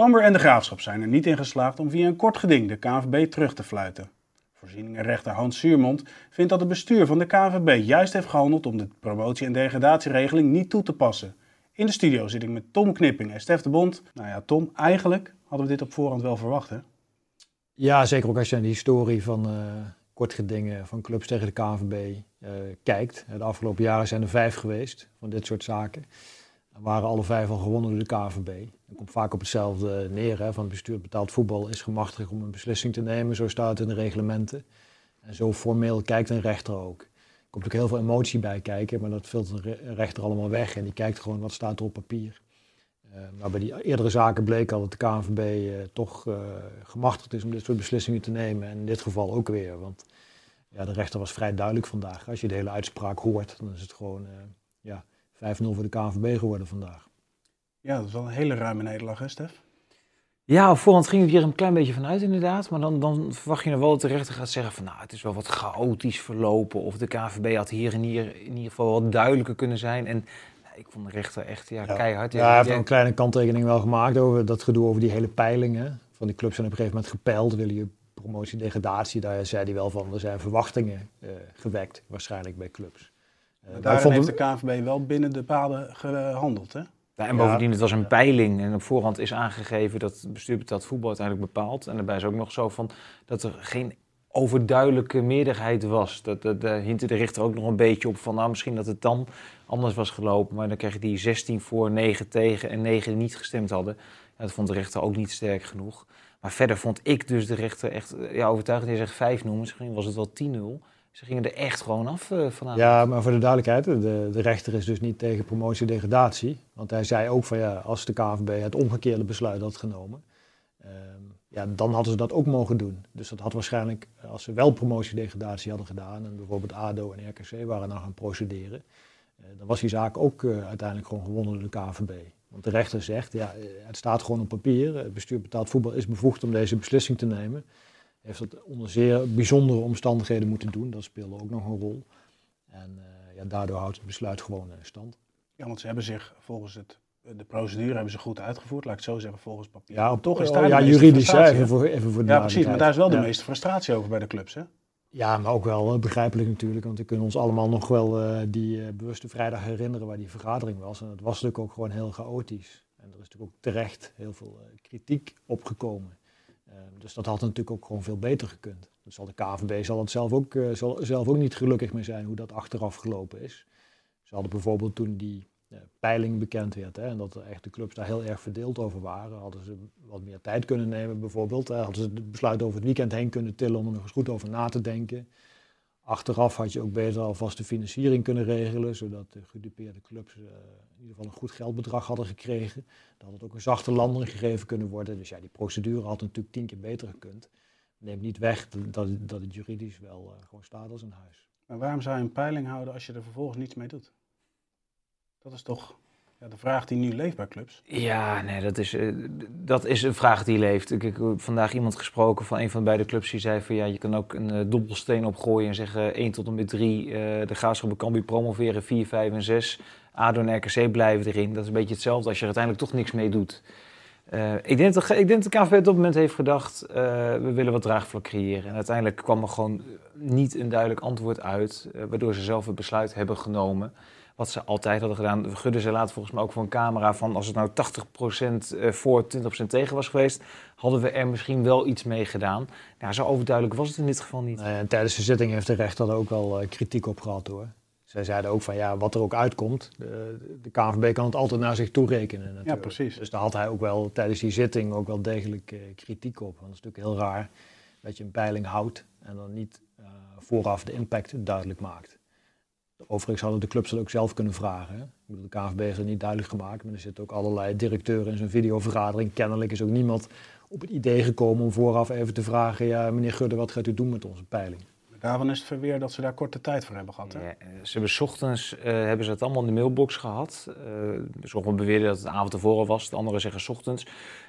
Cambuur en de Graafschap zijn er niet in geslaagd om via een kort geding de KNVB terug te fluiten. Voorzieningenrechter Hans Suurmond vindt dat het bestuur van de KNVB juist heeft gehandeld om de promotie- en degradatieregeling niet toe te passen. In de studio zit ik met Tom Knipping en Stef de Bond. Nou ja, Tom, eigenlijk hadden we dit op voorhand wel verwacht? Ja, zeker ook als je naar de historie van uh, kort gedingen van clubs tegen de KNVB uh, kijkt. De afgelopen jaren zijn er vijf geweest van dit soort zaken. En waren alle vijf al gewonnen door de KNVB. Dat komt vaak op hetzelfde neer. Hè, van het bestuur betaald voetbal is gemachtigd om een beslissing te nemen. Zo staat het in de reglementen. En zo formeel kijkt een rechter ook. Er komt ook heel veel emotie bij kijken, maar dat vult een rechter allemaal weg. En die kijkt gewoon wat staat er op papier. Uh, maar bij die eerdere zaken bleek al dat de KNVB uh, toch uh, gemachtigd is om dit soort beslissingen te nemen. En in dit geval ook weer. Want ja, de rechter was vrij duidelijk vandaag. Als je de hele uitspraak hoort, dan is het gewoon ja, 5-0 voor de KNVB geworden vandaag. Ja, dat is wel een hele ruime nederlaag, hè, Stef? Ja, op voorhand ging het hier een klein beetje vanuit inderdaad. Maar dan, dan verwacht je nog wel dat de rechter gaat zeggen van... nou, het is wel wat chaotisch verlopen. Of de KVB had hier en hier in ieder geval wat duidelijker kunnen zijn. En ik vond de rechter echt ja, ja. keihard. Ja, hij heeft een kleine kanttekening wel gemaakt over dat gedoe over die hele peilingen. Van die clubs zijn op een gegeven moment gepeild. Willen je promotie, degradatie? Daar zei hij wel van, er zijn verwachtingen uh, gewekt waarschijnlijk bij clubs. Uh, maar daar heeft de KNVB wel binnen de paden gehandeld, hè? Ja, en bovendien, het was een peiling en op voorhand is aangegeven dat het bestuur betaald voetbal uiteindelijk bepaalt. En daarbij is ook nog zo van dat er geen overduidelijke meerderheid was. Dat, dat, daar hintte de richter ook nog een beetje op van, nou misschien dat het dan anders was gelopen. Maar dan kreeg je die 16 voor, 9 tegen en 9 niet gestemd hadden. Ja, dat vond de rechter ook niet sterk genoeg. Maar verder vond ik dus de rechter echt ja, overtuigend. Hij zegt 5 0 misschien was het wel 10-0. Ze gingen er echt gewoon af uh, vanavond. Ja, maar voor de duidelijkheid, de, de rechter is dus niet tegen promotie-degradatie. Want hij zei ook van ja, als de KNVB het omgekeerde besluit had genomen, uh, ja, dan hadden ze dat ook mogen doen. Dus dat had waarschijnlijk, als ze wel promotie-degradatie hadden gedaan en bijvoorbeeld ADO en RKC waren dan gaan procederen, uh, dan was die zaak ook uiteindelijk gewoon gewonnen door de KNVB. Want de rechter zegt, ja, het staat gewoon op papier. Het bestuur betaald voetbal is bevoegd om deze beslissing te nemen heeft dat onder zeer bijzondere omstandigheden moeten doen. Dat speelde ook nog een rol. En uh, ja, daardoor houdt het besluit gewoon in stand. Ja, want ze hebben zich volgens het, de procedure hebben ze goed uitgevoerd, laat ik het zo zeggen, volgens papier. Ja, op, toch is daar oh, ja, juridisch, even voor, even voor de Ja, precies, maar daar is wel de ja. meeste frustratie over bij de clubs, hè? Ja, maar ook wel uh, begrijpelijk natuurlijk, want we kunnen ons allemaal nog wel uh, die bewuste vrijdag herinneren waar die vergadering was. En het was natuurlijk ook gewoon heel chaotisch. En er is natuurlijk ook terecht heel veel kritiek opgekomen. Uh, dus dat had natuurlijk ook gewoon veel beter gekund. Zal de KVB zal het zelf ook, uh, zal zelf ook niet gelukkig mee zijn hoe dat achteraf gelopen is. Ze hadden bijvoorbeeld toen die uh, peiling bekend werd hè, en dat echt de clubs daar heel erg verdeeld over waren, hadden ze wat meer tijd kunnen nemen bijvoorbeeld. Hè, hadden ze het besluit over het weekend heen kunnen tillen om er nog eens goed over na te denken. Achteraf had je ook beter alvast de financiering kunnen regelen, zodat de gedupeerde clubs uh, in ieder geval een goed geldbedrag hadden gekregen. Dan had het ook een zachte landing gegeven kunnen worden. Dus ja, die procedure had natuurlijk tien keer beter gekund. Neemt niet weg dat, dat het juridisch wel uh, gewoon staat als een huis. Maar waarom zou je een peiling houden als je er vervolgens niets mee doet? Dat is toch ja, de vraag die nu leeft bij clubs. Ja, nee, dat is, uh, dat is een vraag die leeft. Ik heb vandaag iemand gesproken van een van de beide clubs die zei van ja, je kan ook een uh, dobbelsteen opgooien en zeggen 1 tot en met 3, uh, de Graafschap Cambuur promoveren, 4, 5 en 6. ADO en RKC blijven erin. Dat is een beetje hetzelfde als je er uiteindelijk toch niks mee doet. Ik, denk dat, ik denk dat de KVB op dat moment heeft gedacht, we willen wat draagvlak creëren. En uiteindelijk kwam er gewoon niet een duidelijk antwoord uit, waardoor ze zelf het besluit hebben genomen. Wat ze altijd hadden gedaan. Gudde ze laat volgens mij ook voor een camera van als het nou 80% voor, 20% tegen was geweest, hadden we er misschien wel iets mee gedaan. Nou, zo overduidelijk was het in dit geval niet. Nee, en tijdens de zitting heeft de rechter er ook wel kritiek op gehad hoor. Zij zeiden ook van ja, wat er ook uitkomt, de, de KNVB kan het altijd naar zich toe rekenen. Natuurlijk. Ja, precies. Dus daar had hij ook wel tijdens die zitting ook wel degelijk uh, kritiek op. Want het is natuurlijk heel raar dat je een peiling houdt en dan niet uh, vooraf de impact duidelijk maakt. Overigens hadden de clubs dat ook zelf kunnen vragen. Hè? Ik bedoel, de KNVB heeft dat niet duidelijk gemaakt, maar er zitten ook allerlei directeuren in zo'n videovergadering. Kennelijk is ook niemand op het idee gekomen om vooraf even te vragen, ja meneer Gudde, wat gaat u doen met onze peiling? Daarvan is het verweer dat ze daar korte tijd voor hebben gehad. Hè? Ja, ze hebben 's ochtends uh, hebben ze het allemaal in de mailbox gehad. Uh, sommigen beweren dat het de avond tevoren was, de anderen zeggen 's ochtends.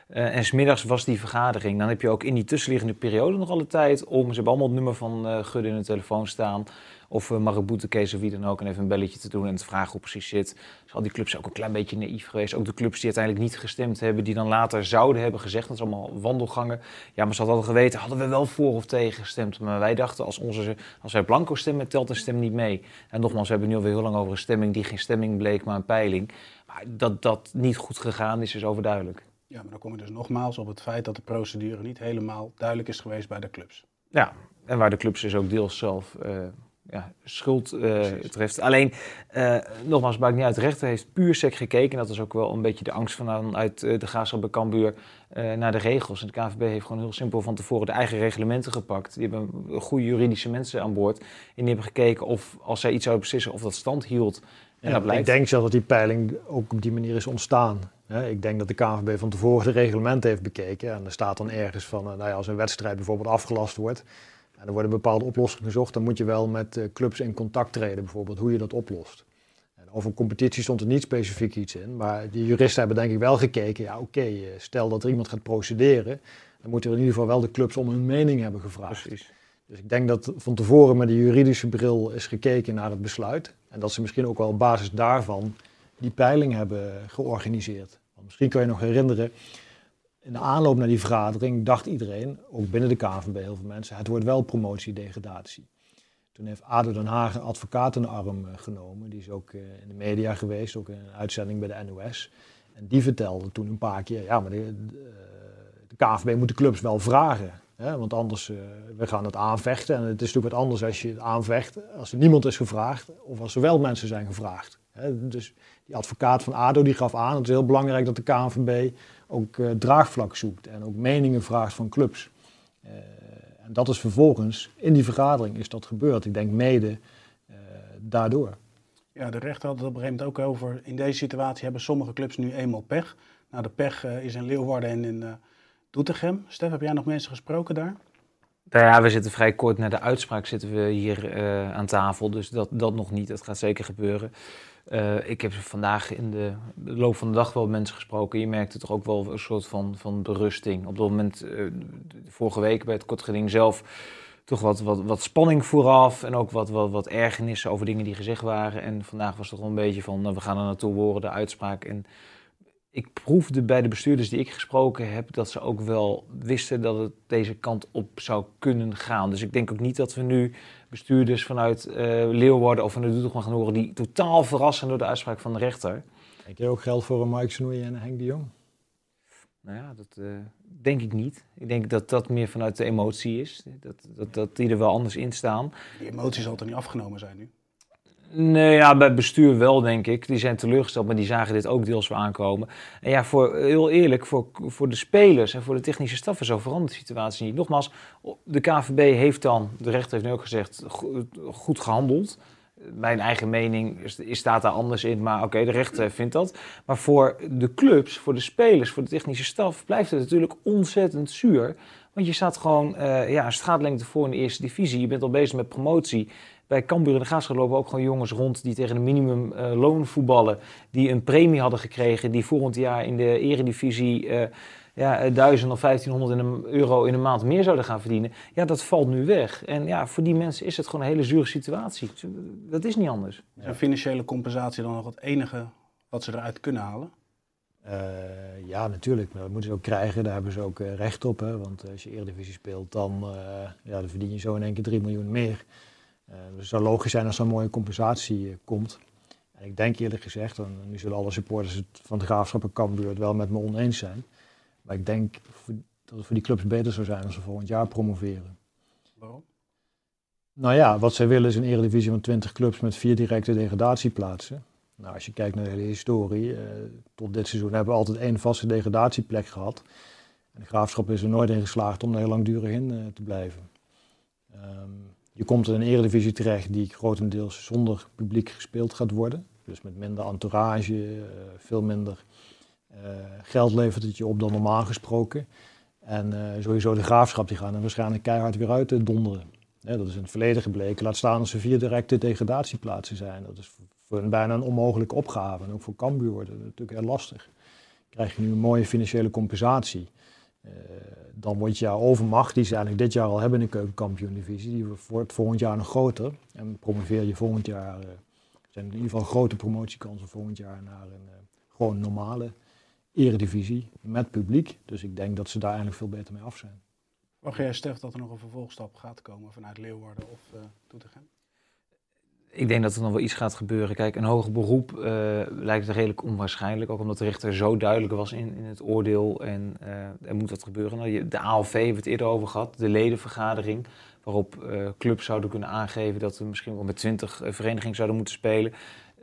Uh, en smiddags was die vergadering. Dan heb je ook in die tussenliggende periode nog alle tijd om. Ze hebben allemaal het nummer van uh, Gudde in de telefoon staan. Of uh, Boetekees of wie dan ook. En even een belletje te doen en te vragen hoe precies zit. Dus al die clubs zijn ook een klein beetje naïef geweest. Ook de clubs die uiteindelijk niet gestemd hebben. Die dan later zouden hebben gezegd. Dat is allemaal wandelgangen. Ja, maar ze hadden geweten. Hadden we wel voor of tegen gestemd. Maar wij dachten als, onze, als wij blanco stemmen telt een stem niet mee. En nogmaals, we hebben nu alweer heel lang over een stemming die geen stemming bleek. Maar een peiling. Maar dat dat niet goed gegaan is, is overduidelijk. Ja, maar dan kom je dus nogmaals op het feit dat de procedure niet helemaal duidelijk is geweest bij de clubs. Ja, en waar de clubs dus ook deels zelf uh, ja, schuld uh, treft. Alleen, uh, nogmaals, maakt niet uit. De rechter heeft puur sec gekeken. Dat is ook wel een beetje de angst vanuit de Graafschap bij Cambuur naar de regels. En de KVB heeft gewoon heel simpel van tevoren de eigen reglementen gepakt. Die hebben goede juridische mensen aan boord. En die hebben gekeken of, als zij iets zouden beslissen, of dat stand hield. En ja, dat blijkt. Ik denk zelf dat die peiling ook op die manier is ontstaan. Ik denk dat de KNVB van tevoren de reglementen heeft bekeken. En er staat dan ergens van, nou ja, als een wedstrijd bijvoorbeeld afgelast wordt... en er worden bepaalde oplossingen gezocht... dan moet je wel met clubs in contact treden, bijvoorbeeld, hoe je dat oplost. En over competitie stond er niet specifiek iets in. Maar die juristen hebben denk ik wel gekeken... ja, oké, stel dat er iemand gaat procederen... dan moeten we in ieder geval wel de clubs om hun mening hebben gevraagd. Precies. Dus ik denk dat van tevoren met de juridische bril is gekeken naar het besluit. En dat ze misschien ook wel op basis daarvan die peiling hebben georganiseerd. Misschien kan je nog herinneren, in de aanloop naar die vergadering dacht iedereen, ook binnen de KNVB heel veel mensen, het wordt wel promotie-degradatie. Toen heeft ADO Den Haag een advocaat in de arm eh, genomen. Die is ook eh, in de media geweest, ook in een uitzending bij de NOS. En die vertelde toen een paar keer, ja, maar de, de, KNVB moet de clubs wel vragen. Hè, want anders, uh, we gaan het aanvechten. En het is natuurlijk wat anders als je het aanvecht, als er niemand is gevraagd, of als er wel mensen zijn gevraagd. Hè. Dus die advocaat van ADO die gaf aan, het is heel belangrijk dat de KNVB ook uh, draagvlak zoekt en ook meningen vraagt van clubs. Uh, en dat is vervolgens, in die vergadering is dat gebeurd. Ik denk mede uh, daardoor. Ja, de rechter had het op een gegeven moment ook over, in deze situatie hebben sommige clubs nu eenmaal pech. Nou, de pech is in Leeuwarden en in Doetinchem. Stef, heb jij nog mensen gesproken daar? Nou ja, we zitten vrij kort na de uitspraak zitten we hier uh, aan tafel, dus dat, dat nog niet. Dat gaat zeker gebeuren. Uh, ik heb vandaag in de, loop van de dag wel mensen gesproken. Je merkte toch ook wel een soort van, van berusting. Op dat moment, uh, vorige week bij het kortgeding zelf, toch wat, wat, wat spanning vooraf. En ook wat, wat, wat ergernissen over dingen die gezegd waren. En vandaag was het toch wel een beetje van, nou, we gaan er naartoe horen, de uitspraak. En ik proefde bij de bestuurders die ik gesproken heb dat ze ook wel wisten dat het deze kant op zou kunnen gaan. Dus ik denk ook niet dat we nu bestuurders vanuit uh, Leeuwarden of vanuit Doetinchem gaan horen die totaal verrassen door de uitspraak van de rechter. Denk je ook geld voor een Mike Snoeien en Henk de Jong? Nou ja, dat uh, denk ik niet. Ik denk dat dat meer vanuit de emotie is. Dat, dat, dat die er wel anders in staan. Die emotie zal toch niet afgenomen zijn nu? Nee, ja, bij bestuur wel, denk ik. Die zijn teleurgesteld, maar die zagen dit ook deels wel aankomen. En ja, voor, heel eerlijk, voor, voor de spelers en voor de technische staf zo verandert de situatie niet. Nogmaals, de KVB heeft dan, de rechter heeft nu ook gezegd, goed gehandeld. Mijn eigen mening staat daar anders in, maar oké, de rechter vindt dat. Maar voor de clubs, voor de spelers, voor de technische staf blijft het natuurlijk ontzettend zuur. Want je staat gewoon uh, ja, een straatlengte voor in de eerste divisie. Je bent al bezig met promotie bij Cambuur en de Graafschap lopen ook gewoon jongens rond die tegen een minimumloon uh, voetballen. Die een premie hadden gekregen, die volgend jaar in de eredivisie uh, ja, 1000 of 1500 in een euro in een maand meer zouden gaan verdienen. Ja, dat valt nu weg. En ja, voor die mensen is het gewoon een hele zure situatie. Dat is niet anders. Is een financiële compensatie dan nog het enige wat ze eruit kunnen halen? Uh, ja, natuurlijk. Maar dat moeten ze ook krijgen. Daar hebben ze ook uh, recht op. Hè? Want als je Eredivisie speelt, dan, uh, ja, dan verdien je zo in één keer 3 miljoen meer. Dus het zou logisch zijn als er een mooie compensatie uh, komt. En ik denk eerlijk gezegd, en nu zullen alle supporters van de Graafschap en Cambuur het wel met me oneens zijn. Maar ik denk dat het voor die clubs beter zou zijn als ze volgend jaar promoveren. Waarom? Nou ja, wat zij willen is een eredivisie van 20 clubs met vier directe degradatieplaatsen. Nou, als je kijkt naar de hele historie, uh, tot dit seizoen hebben we altijd één vaste degradatieplek gehad. En de Graafschap is er nooit in geslaagd om er heel langdurig in te blijven. Um, je komt in een eredivisie terecht die grotendeels zonder publiek gespeeld gaat worden. Dus met minder entourage, uh, veel minder uh, geld levert het je op dan normaal gesproken. En uh, sowieso de graafschap die gaan er waarschijnlijk keihard weer uit donderen. dat is in het verleden gebleken. Laat staan als er vier directe degradatieplaatsen zijn. Dat is voor bijna een onmogelijke opgave. En ook voor Cambuur wordt het natuurlijk heel lastig. krijg je nu een mooie financiële compensatie. Uh, dan wordt jouw overmacht, die ze eigenlijk dit jaar al hebben in de keukenkampioen-divisie, die wordt volgend jaar nog groter. En promoveer je volgend jaar, uh, zijn in ieder geval grote promotiekansen volgend jaar naar een uh, gewoon normale eredivisie met publiek. Dus ik denk dat ze daar eigenlijk veel beter mee af zijn. Wacht jij, Stef, dat er nog een vervolgstap gaat komen vanuit Leeuwarden of Doetinchem? Ik denk dat er nog wel iets gaat gebeuren. Kijk, een hoger beroep uh, lijkt redelijk onwaarschijnlijk. Ook omdat de rechter zo duidelijk was in, in het oordeel. En uh, er moet wat gebeuren. Nou, de ALV hebben we het eerder over gehad. De ledenvergadering. Waarop uh, clubs zouden kunnen aangeven dat we misschien wel met 20 verenigingen zouden moeten spelen.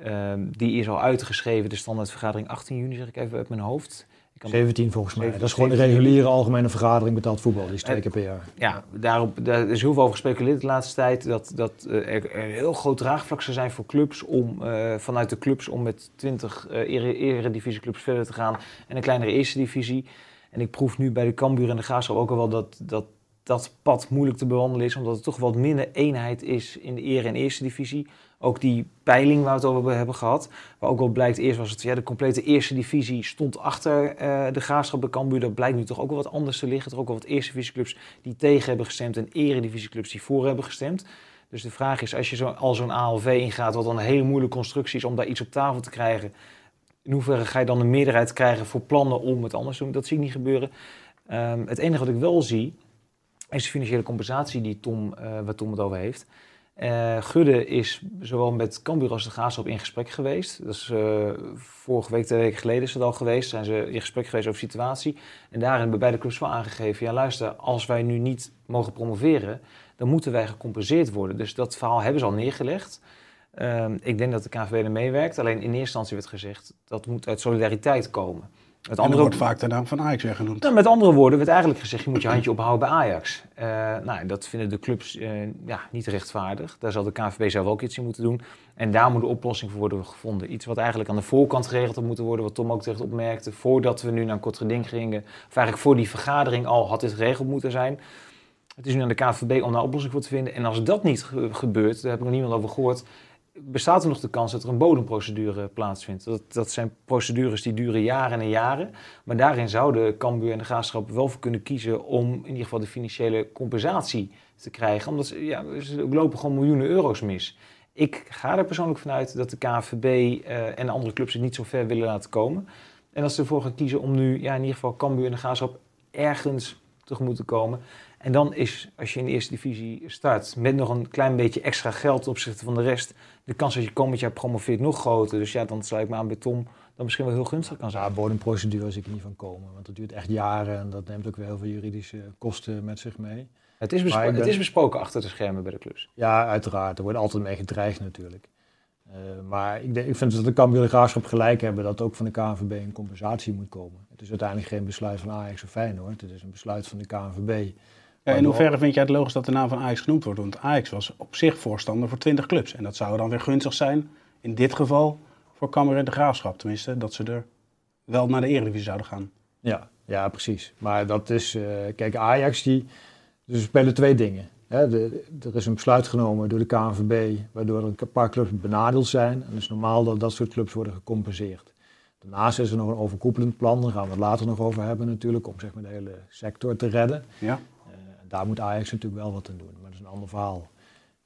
Ehm, die is al uitgeschreven. De standaardvergadering 18 juni, zeg ik even uit mijn hoofd. 17 volgens mij. dat is gewoon de reguliere algemene vergadering betaald voetbal. Die is twee keer per jaar. Ja, daarop, daar is heel veel over gespeculeerd de laatste tijd. Dat, dat uh, er, een heel groot draagvlak zou zijn voor clubs om uh, vanuit de clubs om met 20 uh, eredivisieclubs verder te gaan. En een kleinere eerste divisie. En ik proef nu bij de Cambuur en de Graafschap ook al wel dat, dat dat pad moeilijk te bewandelen is. Omdat er toch wat minder eenheid is in de ere en eerste divisie. Ook die peiling waar we het over hebben gehad. Waar ook wel blijkt, eerst was het ja, de complete eerste divisie stond achter uh, de graafschap bij Cambuur. Dat blijkt nu toch ook wel wat anders te liggen. Er ook wel wat eerste divisieclubs die tegen hebben gestemd en eredivisieclubs die voor hebben gestemd. Dus de vraag is, als je zo, al zo'n ALV ingaat, wat dan een hele moeilijke constructie is om daar iets op tafel te krijgen. In hoeverre ga je dan een meerderheid krijgen voor plannen om het anders te doen? Dat zie ik niet gebeuren. Um, het enige wat ik wel zie, is de financiële compensatie die Tom, uh, waar Tom het over heeft. Uh, Gudde is zowel met Cambuur als de Graafschap in gesprek geweest. Dat is uh, vorige week, twee weken geleden is het al geweest. Zijn ze in gesprek geweest over situatie. En daarin hebben beide clubs wel aangegeven... ja luister, als wij nu niet mogen promoveren... dan moeten wij gecompenseerd worden. Dus dat verhaal hebben ze al neergelegd. Uh, ik denk dat de KNVB er meewerkt. Alleen in eerste instantie werd gezegd... dat moet uit solidariteit komen. Met andere wordt vaak de naam van Ajax weer genoemd. Nou, met andere woorden werd eigenlijk gezegd, je moet je handje ophouden bij Ajax. Uh, nou, dat vinden de clubs uh, ja, niet rechtvaardig. Daar zal de KNVB zelf ook iets in moeten doen. En daar moet de oplossing voor worden gevonden. Iets wat eigenlijk aan de voorkant geregeld had moeten worden, wat Tom ook terecht opmerkte. Voordat we nu naar een kort geding gingen, of eigenlijk voor die vergadering al had dit geregeld moeten zijn. Het is nu aan de KNVB om daar oplossing voor te vinden. En als dat niet gebeurt, daar heb ik nog niemand over gehoord, bestaat er nog de kans dat er een bodemprocedure plaatsvindt. Dat, dat zijn procedures die duren jaren en jaren. Maar daarin zouden Cambuur en de Graafschap wel voor kunnen kiezen om in ieder geval de financiële compensatie te krijgen. Omdat ze, ja, ze lopen gewoon miljoenen euro's mis. Ik ga er persoonlijk vanuit dat de KVB uh, en andere clubs het niet zo ver willen laten komen. En dat ze ervoor gaan kiezen om nu ja, in ieder geval Cambuur en de Graafschap ergens tegemoet te komen. En dan is, als je in de eerste divisie start, met nog een klein beetje extra geld ten opzichte van de rest, de kans dat je komend jaar promoveert nog groter. Dus ja, dan sluit ik me aan bij Tom, dat misschien wel heel gunstig kan zijn. Ja, bodemprocedure zie ik niet van komen, want dat duurt echt jaren en dat neemt ook weer heel veel juridische kosten met zich mee. Het is, besproken, ben... het is besproken achter de schermen bij de clubs. Ja, uiteraard. Er wordt altijd mee gedreigd natuurlijk. Uh, maar ik, denk, ik vind dat de Cambuur Graafschap gelijk hebben dat ook van de KNVB een compensatie moet komen. Het is uiteindelijk geen besluit van Ajax of Feyenoord. Het is een besluit van de KNVB. Ja, in hoeverre vind jij het logisch dat de naam van Ajax genoemd wordt? Want Ajax was op zich voorstander voor 20 clubs. En dat zou dan weer gunstig zijn, in dit geval, voor Cambuur en de Graafschap. Tenminste, dat ze er wel naar de Eredivisie zouden gaan. Ja, ja precies. Maar dat is, uh, kijk, Ajax die, dus spelen twee dingen. Hè, de, er is een besluit genomen door de KNVB, waardoor er een paar clubs benadeeld zijn. En het is normaal dat dat soort clubs worden gecompenseerd. Daarnaast is er nog een overkoepelend plan, daar gaan we het later nog over hebben natuurlijk, om zeg maar, de hele sector te redden. Ja daar moet Ajax natuurlijk wel wat aan doen, maar dat is een ander verhaal.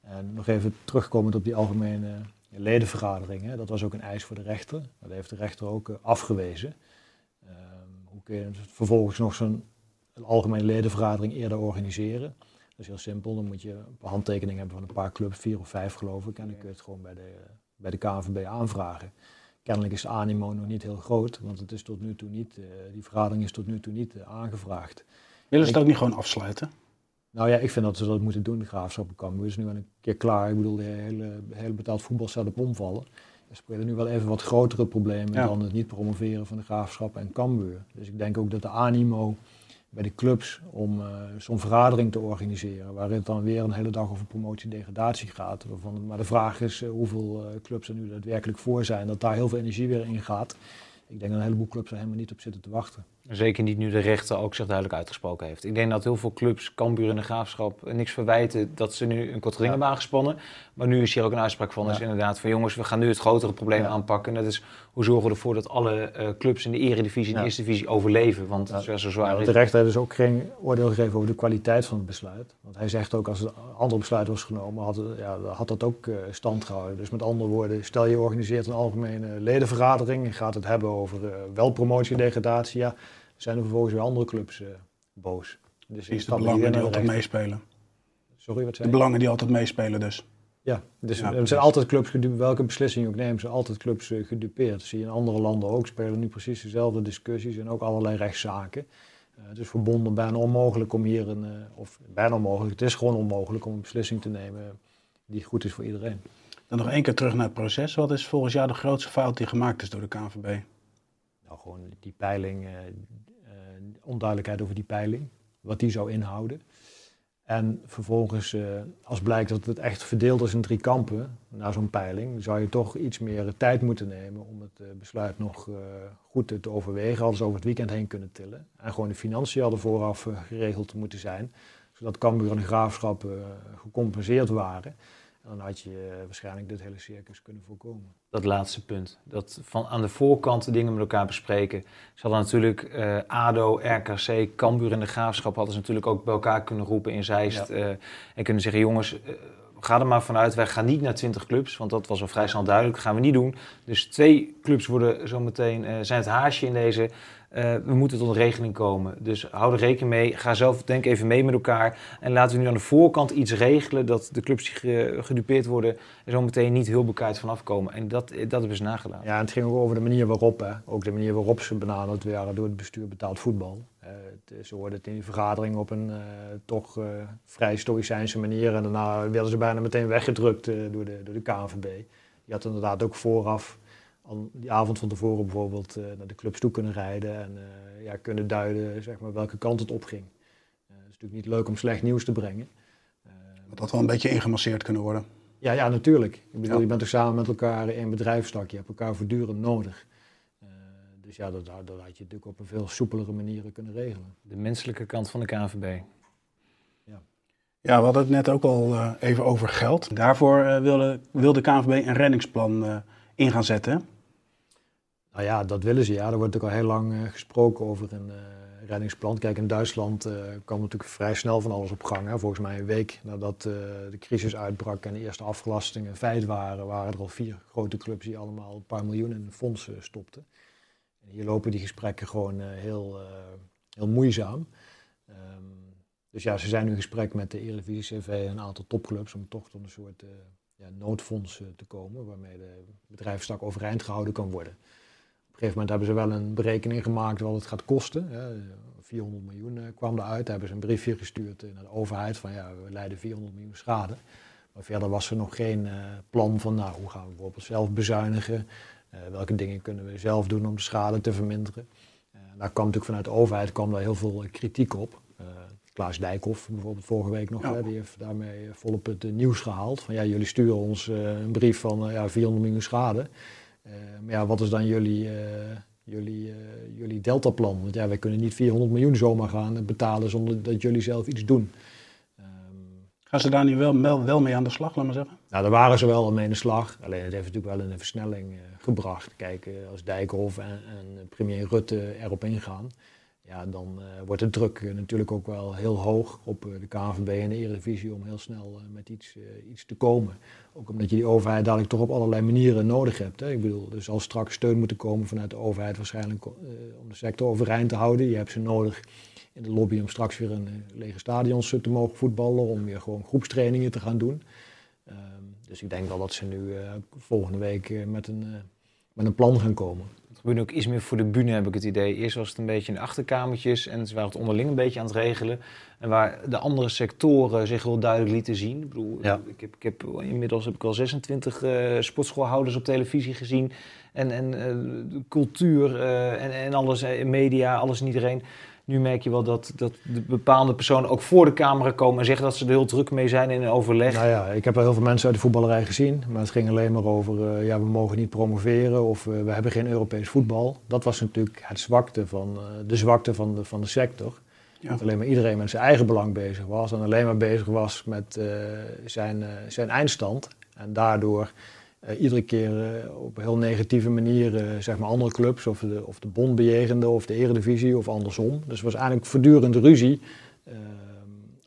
En nog even terugkomend op die algemene ledenvergadering. Hè, dat was ook een eis voor de rechter. Dat heeft de rechter ook uh, afgewezen. Uh, hoe kun je vervolgens nog zo'n algemene ledenvergadering eerder organiseren? Dat is heel simpel. Dan moet je een handtekening hebben van een paar clubs, vier of vijf geloof ik. En dan kun je het gewoon bij de, bij de KNVB aanvragen. Kennelijk is de animo nog niet heel groot, want het is tot nu toe niet, uh, die vergadering is tot nu toe niet aangevraagd. Willen ze het ook niet gewoon afsluiten? Nou ja, ik vind dat ze dat moeten doen, de graafschap Cambuur is nu een keer klaar. Ik bedoel, de hele, hele betaald voetbal staat op omvallen. Er spelen nu wel even wat grotere problemen dan het niet promoveren van de graafschap en Cambuur. Dus ik denk ook dat de animo bij de clubs om uh, zo'n vergadering te organiseren, waarin het dan weer een hele dag over promotie en degradatie gaat. Waarvan, maar de vraag is uh, hoeveel uh, clubs er nu daadwerkelijk voor zijn, dat daar heel veel energie weer in gaat. Ik denk dat een heleboel clubs er helemaal niet op zitten te wachten. Zeker niet nu de rechter ook zich duidelijk uitgesproken heeft. Ik denk dat heel veel clubs, Cambuur en de Graafschap, niks verwijten dat ze nu een kort ring hebben aangespannen. Maar nu is hier ook een uitspraak van, dus inderdaad van jongens, we gaan nu het grotere probleem aanpakken. En dat is hoe zorgen we ervoor dat alle uh, clubs in de eredivisie en de eerste divisie overleven. Want ja. zo zwaar is. De rechter heeft dus ook geen oordeel gegeven over de kwaliteit van het besluit. Want hij zegt ook als een ander besluit was genomen, had, ja, had dat ook uh, stand gehouden. Dus met andere woorden, stel je organiseert een algemene ledenvergadering en gaat het hebben over uh, wel promotie, degradatie. Ja, zijn er vervolgens weer andere clubs uh, boos. Dus is de belangen die altijd meespelen. Sorry, wat zei De belangen die altijd meespelen dus. Ja, dus er zijn altijd clubs gedupeerd. Welke beslissing je ook neemt, zijn altijd clubs uh, gedupeerd. Dat zie je in andere landen ook. Spelen nu precies dezelfde discussies en ook allerlei rechtszaken. Uh, het is verbonden bijna onmogelijk om hier een, uh, of bijna onmogelijk, het is gewoon onmogelijk om een beslissing te nemen die goed is voor iedereen. Dan nog één keer terug naar het proces. Wat is volgens jou de grootste fout die gemaakt is door de KNVB? Nou, gewoon die peiling, onduidelijkheid over die peiling, wat die zou inhouden. En vervolgens, uh, als blijkt dat het echt verdeeld is in drie kampen, na zo'n peiling, zou je toch iets meer tijd moeten nemen om het uh, besluit nog uh, goed te, te overwegen. Hadden ze over het weekend heen kunnen tillen. En gewoon de financiën hadden vooraf geregeld moeten zijn, zodat Cambuur en de Graafschap gecompenseerd waren dan had je eh, waarschijnlijk dit hele circus kunnen voorkomen. Dat laatste punt. Dat van aan de voorkant de dingen met elkaar bespreken. Ze hadden natuurlijk uh, ADO, RKC, Cambuur en de Graafschap... hadden ze natuurlijk ook bij elkaar kunnen roepen in Zeist. Ja. Uh, en kunnen zeggen, jongens, ga er maar vanuit. Wij gaan niet naar 20 clubs, want dat was al vrij snel duidelijk. Gaan we niet doen. Dus twee clubs worden zometeen, zijn het haasje in deze... Uh, we moeten tot een regeling komen. Dus hou er rekening mee. Ga zelf denk even mee met elkaar. En laten we nu aan de voorkant iets regelen dat de clubs die gedupeerd worden er zo meteen niet heel bekijkt vanaf komen. En dat, dat hebben ze nagedaan. Ja, het ging ook over de manier waarop. Hè. Ook de manier waarop ze benaderd werden door het bestuur betaald voetbal. Uh, het, ze hoorden het in die vergadering op een uh, toch vrij stoïcijnse manier. En daarna werden ze bijna meteen weggedrukt door, de, door de KNVB. Die had inderdaad ook vooraf die avond van tevoren bijvoorbeeld uh, naar de clubs toe kunnen rijden en uh, ja, kunnen duiden zeg maar, welke kant het opging. Uh, het is natuurlijk niet leuk om slecht nieuws te brengen. dat had wel een beetje ingemasseerd kunnen worden. Ja, ja natuurlijk. Ik bedoel, ja. je bent er samen met elkaar in bedrijfstak, je hebt elkaar voortdurend nodig. Dus ja, dat, dat had je natuurlijk op een veel soepelere manier kunnen regelen. De menselijke kant van de KNVB. Ja. Ja, we hadden het net ook al even over geld. Daarvoor wilde, wil de KNVB een reddingsplan in gaan zetten. Nou ja, dat willen ze. Ja, er wordt natuurlijk al heel lang uh, gesproken over een uh, reddingsplan. Kijk, in Duitsland uh, kwam natuurlijk vrij snel van alles op gang. Hè. Volgens mij een week nadat de crisis uitbrak en de eerste afgelastingen feit waren, waren er al vier grote clubs die allemaal een paar miljoen in fondsen stopten. En hier lopen die gesprekken gewoon heel, heel moeizaam. Um, dus ja, ze zijn nu in gesprek met de Eredivisie CV en een aantal topclubs om toch tot een soort ja, noodfonds te komen, waarmee de bedrijfstak overeind gehouden kan worden. Op een gegeven moment hebben ze wel een berekening gemaakt wat het gaat kosten. 400 miljoen eh, kwam eruit. Daar hebben ze een briefje gestuurd naar de overheid van ja, we leiden 400 miljoen schade. Maar verder was er nog geen plan van nou, hoe gaan we bijvoorbeeld zelf bezuinigen. Uh, welke dingen kunnen we zelf doen om de schade te verminderen. daar kwam natuurlijk vanuit de overheid kwam daar heel veel kritiek op. Klaas Dijkhoff bijvoorbeeld vorige week nog, ja. hè, die heeft daarmee volop het nieuws gehaald. Van ja, jullie sturen ons een brief van ja, 400 miljoen schade. Maar ja, wat is dan jullie, jullie, uh, jullie deltaplan? Want ja, wij kunnen niet 400 miljoen zomaar gaan betalen zonder dat jullie zelf iets doen. Gaan ze daar nu wel, wel, wel, mee aan de slag, laat maar zeggen? Nou, daar waren ze wel mee aan de slag. Alleen het heeft natuurlijk wel een versnelling gebracht. Kijk, als Dijkhoff en, en, premier Rutte erop ingaan, ja, dan wordt de druk natuurlijk ook wel heel hoog op de KNVB en de Eredivisie om heel snel met iets, iets te komen. Ook omdat je die overheid dadelijk toch op allerlei manieren nodig hebt. Hè. Ik bedoel, er zal straks steun moeten komen vanuit de overheid waarschijnlijk om de sector overeind te houden. Je hebt ze nodig in de lobby om straks weer een uh, lege stadions te mogen voetballen, om weer gewoon groepstrainingen te gaan doen. Uh, dus ik denk wel dat ze nu eh, volgende week met, een, met een plan gaan komen gebeurde ook iets meer voor de bühne, heb ik het idee. Eerst was het een beetje in de achterkamertjes en ze waren het onderling een beetje aan het regelen. En waar de andere sectoren zich wel duidelijk lieten zien. Ik bedoel, ja. ik heb, ik heb, inmiddels heb ik al 26 uh, sportschoolhouders op televisie gezien. En, en uh, cultuur uh, en, en alles, media, alles en iedereen. Nu merk je wel dat, dat de bepaalde personen ook voor de camera komen en zeggen dat ze er heel druk mee zijn in een overleg. Nou ja, ik heb wel heel veel mensen uit de voetballerij gezien. Maar het ging alleen maar over, uh, ja, we mogen niet promoveren of uh, we hebben geen Europees voetbal. Dat was natuurlijk het zwakte van, uh, de zwakte van de, van de sector. Ja. Dat alleen maar iedereen met zijn eigen belang bezig was. En alleen maar bezig was met zijn, zijn eindstand. En daardoor uh, iedere keer uh, op heel negatieve manier uh, zeg maar andere clubs, of de, of de bond bejegende, of de eredivisie, of andersom. Dus het was eigenlijk voortdurend ruzie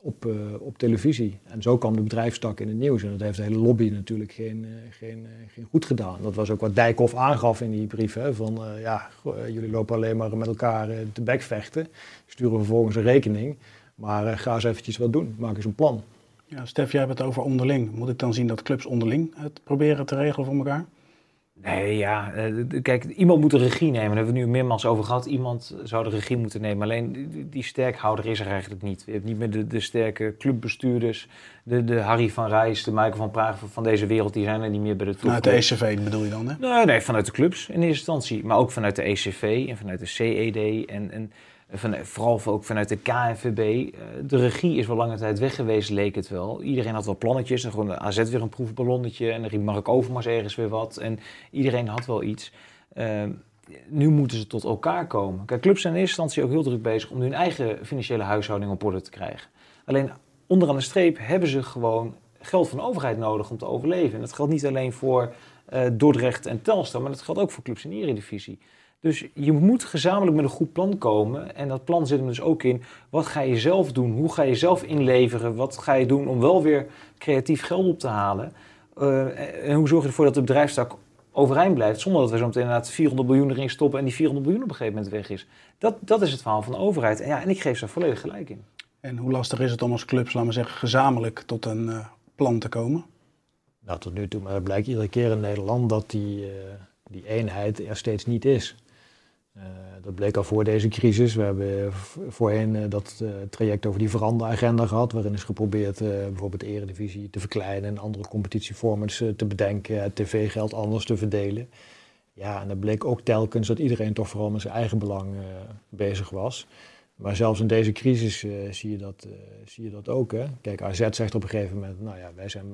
op, op televisie. En zo kwam de bedrijfstak in het nieuws. En dat heeft de hele lobby natuurlijk geen, geen, geen goed gedaan. Dat was ook wat Dijkhoff aangaf in die brief. Van ja, jullie lopen alleen maar met elkaar te bekvechten. Sturen vervolgens een rekening. Maar ga eens eventjes wat doen. Maak eens een plan. Ja, Stef, jij hebt het over onderling. Moet ik dan zien dat clubs onderling het proberen te regelen voor elkaar? Nee, ja. Uh, kijk, iemand moet de regie nemen. Daar hebben we nu meermaals over gehad. Iemand zou de regie moeten nemen. Alleen die, sterkhouder is er eigenlijk niet. Je hebt niet meer de, de sterke clubbestuurders. De, de Harry van Rijs, de Michael van Praag van deze wereld. Die zijn er niet meer bij de top. Vanuit de ECV bedoel je dan, hè? Nee, nee, vanuit de clubs in eerste instantie. Maar ook vanuit de ECV en vanuit de CED. En, en van, vooral ook vanuit de KNVB. Eh, de regie is wel lange tijd weg geweest, leek het wel. Iedereen had wel plannetjes. En gewoon de AZ weer een proefballonnetje. En dan riep Mark Overmars ergens weer wat. En iedereen had wel iets. Uh, nu moeten ze tot elkaar komen. Kijk, clubs zijn in eerste instantie ook heel druk bezig om hun eigen financiële huishouding op orde te krijgen. Alleen onderaan de streep hebben ze gewoon geld van de overheid nodig om te overleven. En dat geldt niet alleen voor uh, Dordrecht en Telstar, maar dat geldt ook voor clubs in de Eredivisie. Dus je moet gezamenlijk met een goed plan komen. En dat plan zit hem dus ook in, wat ga je zelf doen? Hoe ga je zelf inleveren? Wat ga je doen om wel weer creatief geld op te halen? Uh, en hoe zorg je ervoor dat de bedrijfstak overeind blijft, zonder dat we zo meteen inderdaad 400 miljoen erin stoppen en die 400 miljoen op een gegeven moment weg is. Dat, dat is het verhaal van de overheid. En, ja, en ik geef ze volledig gelijk in. En hoe lastig is het om als clubs, laten we zeggen, gezamenlijk tot een uh, plan te komen? Nou, tot nu toe, maar het blijkt iedere keer in Nederland dat die, uh, die eenheid er steeds niet is. Uh, dat bleek al voor deze crisis. We hebben voorheen uh, dat traject over die veranderagenda gehad, waarin is geprobeerd bijvoorbeeld de eredivisie te verkleinen en andere competitieformats te bedenken, tv-geld anders te verdelen. Ja, en dat bleek ook telkens dat iedereen toch vooral met zijn eigen belang bezig was. Maar zelfs in deze crisis zie, je dat, zie je dat ook. Hè? Kijk, AZ zegt op een gegeven moment, nou ja, wij, zijn,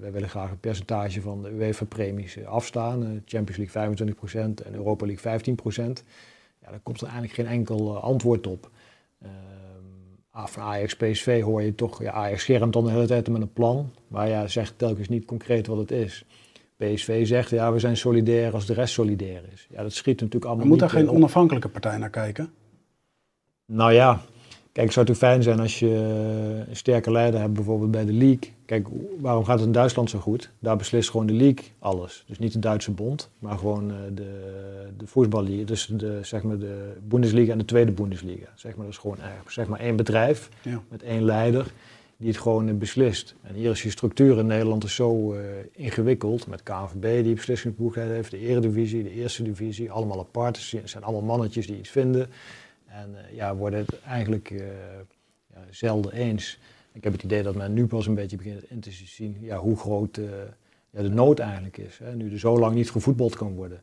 wij willen graag een percentage van de UEFA-premies afstaan. Champions League 25% en Europa League 15% ja, daar komt er eigenlijk geen enkel antwoord op. Uh, van Ajax, PSV hoor je toch, ja, Ajax schermt dan de hele tijd met een plan, maar ja, zegt telkens niet concreet wat het is. PSV zegt, ja, we zijn solidair als de rest solidair is. Ja, dat schiet natuurlijk allemaal maar moet daar geen onafhankelijke partij naar kijken? Nou ja, Kijk, het zou natuurlijk fijn zijn als je een sterke leider hebt, bijvoorbeeld bij de league. Kijk, waarom gaat het in Duitsland zo goed? Daar beslist gewoon de league alles. Dus niet de Duitse bond, maar gewoon eh, de, de voetballiga. Dus de, zeg maar de Bundesliga en de tweede Bundesliga. Zeg maar, dat is gewoon zeg maar één bedrijf ja. met één leider die het gewoon eh, beslist. En hier is die structuur in Nederland is zo uh, ingewikkeld. Met KNVB die beslissingsbevoegdheid heeft, de Eredivisie, de Eerste Divisie. Allemaal apart. Het zijn allemaal mannetjes die iets vinden. En uh, ja, worden het eigenlijk uh, ja, zelden eens. Ik heb het idee dat men nu pas een beetje begint in te zien ja, hoe groot uh, ja, de nood eigenlijk is. Hè. Nu er zo lang niet gevoetbald kan worden,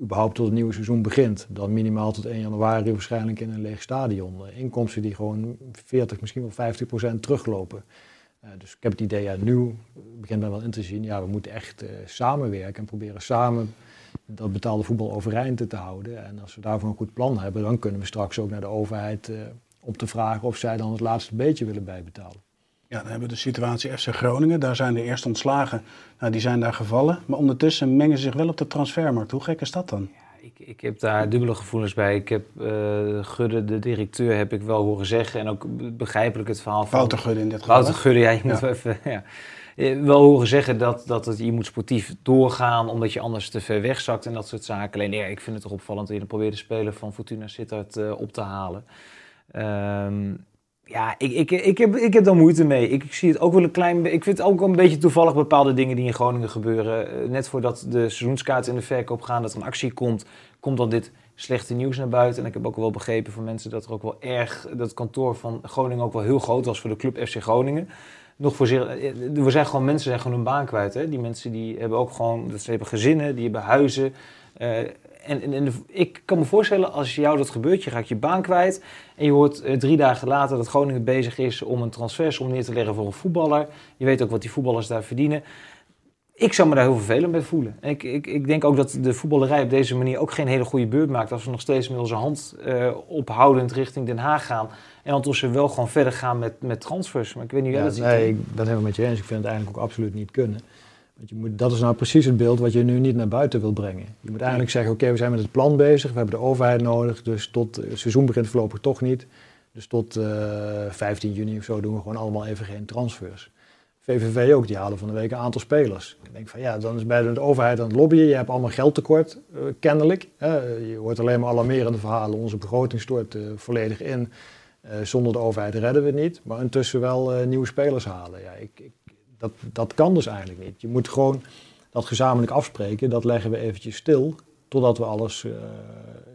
überhaupt tot het nieuwe seizoen begint, dan minimaal tot 1 januari waarschijnlijk in een leeg stadion. inkomsten die gewoon 40, misschien wel 50 procent teruglopen. dus ik heb het idee, ja, nu begint men wel in te zien, ja, we moeten echt samenwerken en proberen samen dat betaalde voetbal overeind te houden. En als we daarvoor een goed plan hebben, dan kunnen we straks ook naar de overheid uh, om te vragen of zij dan het laatste beetje willen bijbetalen. Ja, dan hebben we de situatie FC Groningen. Daar zijn de eerste ontslagen. Nou, die zijn daar gevallen. Maar ondertussen mengen ze zich wel op de transfermarkt. Hoe gek is dat dan? Ja, ik, ik heb daar dubbele gevoelens bij. Ik heb uh, Gudde, de directeur, heb ik wel horen zeggen. En ook begrijpelijk het verhaal van... Wouter Gudde in dit geval. Wouter Gudde, ja, je moet wel even... Ja. Eh, wel horen zeggen dat, dat het, je moet sportief doorgaan omdat je anders te ver wegzakt en dat soort zaken. Alleen ja, ik vind het toch opvallend dat je probeert de speler van Fortuna Sittard uh, op te halen. Um, ja, ik, ik, ik, heb, ik heb daar moeite mee. Ik, ik, zie het ook wel een klein Ik vind het ook een beetje toevallig bepaalde dingen die in Groningen gebeuren. Uh, net voordat de seizoenskaarten in de verkoop gaan, dat er een actie komt, komt dan dit slechte nieuws naar buiten. En ik heb ook wel begrepen van mensen dat er ook wel erg. dat het kantoor van Groningen ook wel heel groot was voor de club FC Groningen nog voor. Eh, we zijn gewoon mensen zijn gewoon hun baan kwijt. Hè? Die mensen die hebben ook gewoon. Dat ze hebben gezinnen, die hebben huizen. Uh, En, en, ik kan me voorstellen, als jou dat gebeurt, je raakt je baan kwijt. En je hoort eh, drie dagen later dat Groningen bezig is om een transfersom neer te leggen voor een voetballer. Je weet ook wat die voetballers daar verdienen. Ik zou me daar heel vervelend bij voelen. Ik, ik, ik denk ook dat de voetballerij op deze manier ook geen hele goede beurt maakt. Als we nog steeds met onze hand uh, ophoudend richting Den Haag gaan. En ondertussen wel gewoon verder gaan met, met transfers. Maar ik weet niet hoe ja, dat ziet. Nee, ik ben het helemaal met je eens. Ik vind het eigenlijk ook absoluut niet kunnen. Want je moet, dat is nou precies het beeld wat je nu niet naar buiten wil brengen. Je moet eigenlijk zeggen, oké, we zijn met het plan bezig. We hebben de overheid nodig. Dus tot het seizoen begint voorlopig toch niet. Dus tot uh, 15 juni of zo doen we gewoon allemaal even geen transfers. VVV ook, die halen van de week een aantal spelers. Ik denk van ja, dan is bij de overheid aan het lobbyen. Je hebt allemaal geldtekort, uh, kennelijk. Je hoort alleen maar alarmerende verhalen. Onze begroting stort uh, volledig in. Uh, zonder de overheid redden we het niet. Maar intussen wel nieuwe spelers halen. Ja, ik, ik, dat, dat kan dus eigenlijk niet. Je moet gewoon dat gezamenlijk afspreken. Dat leggen we eventjes stil. Totdat we alles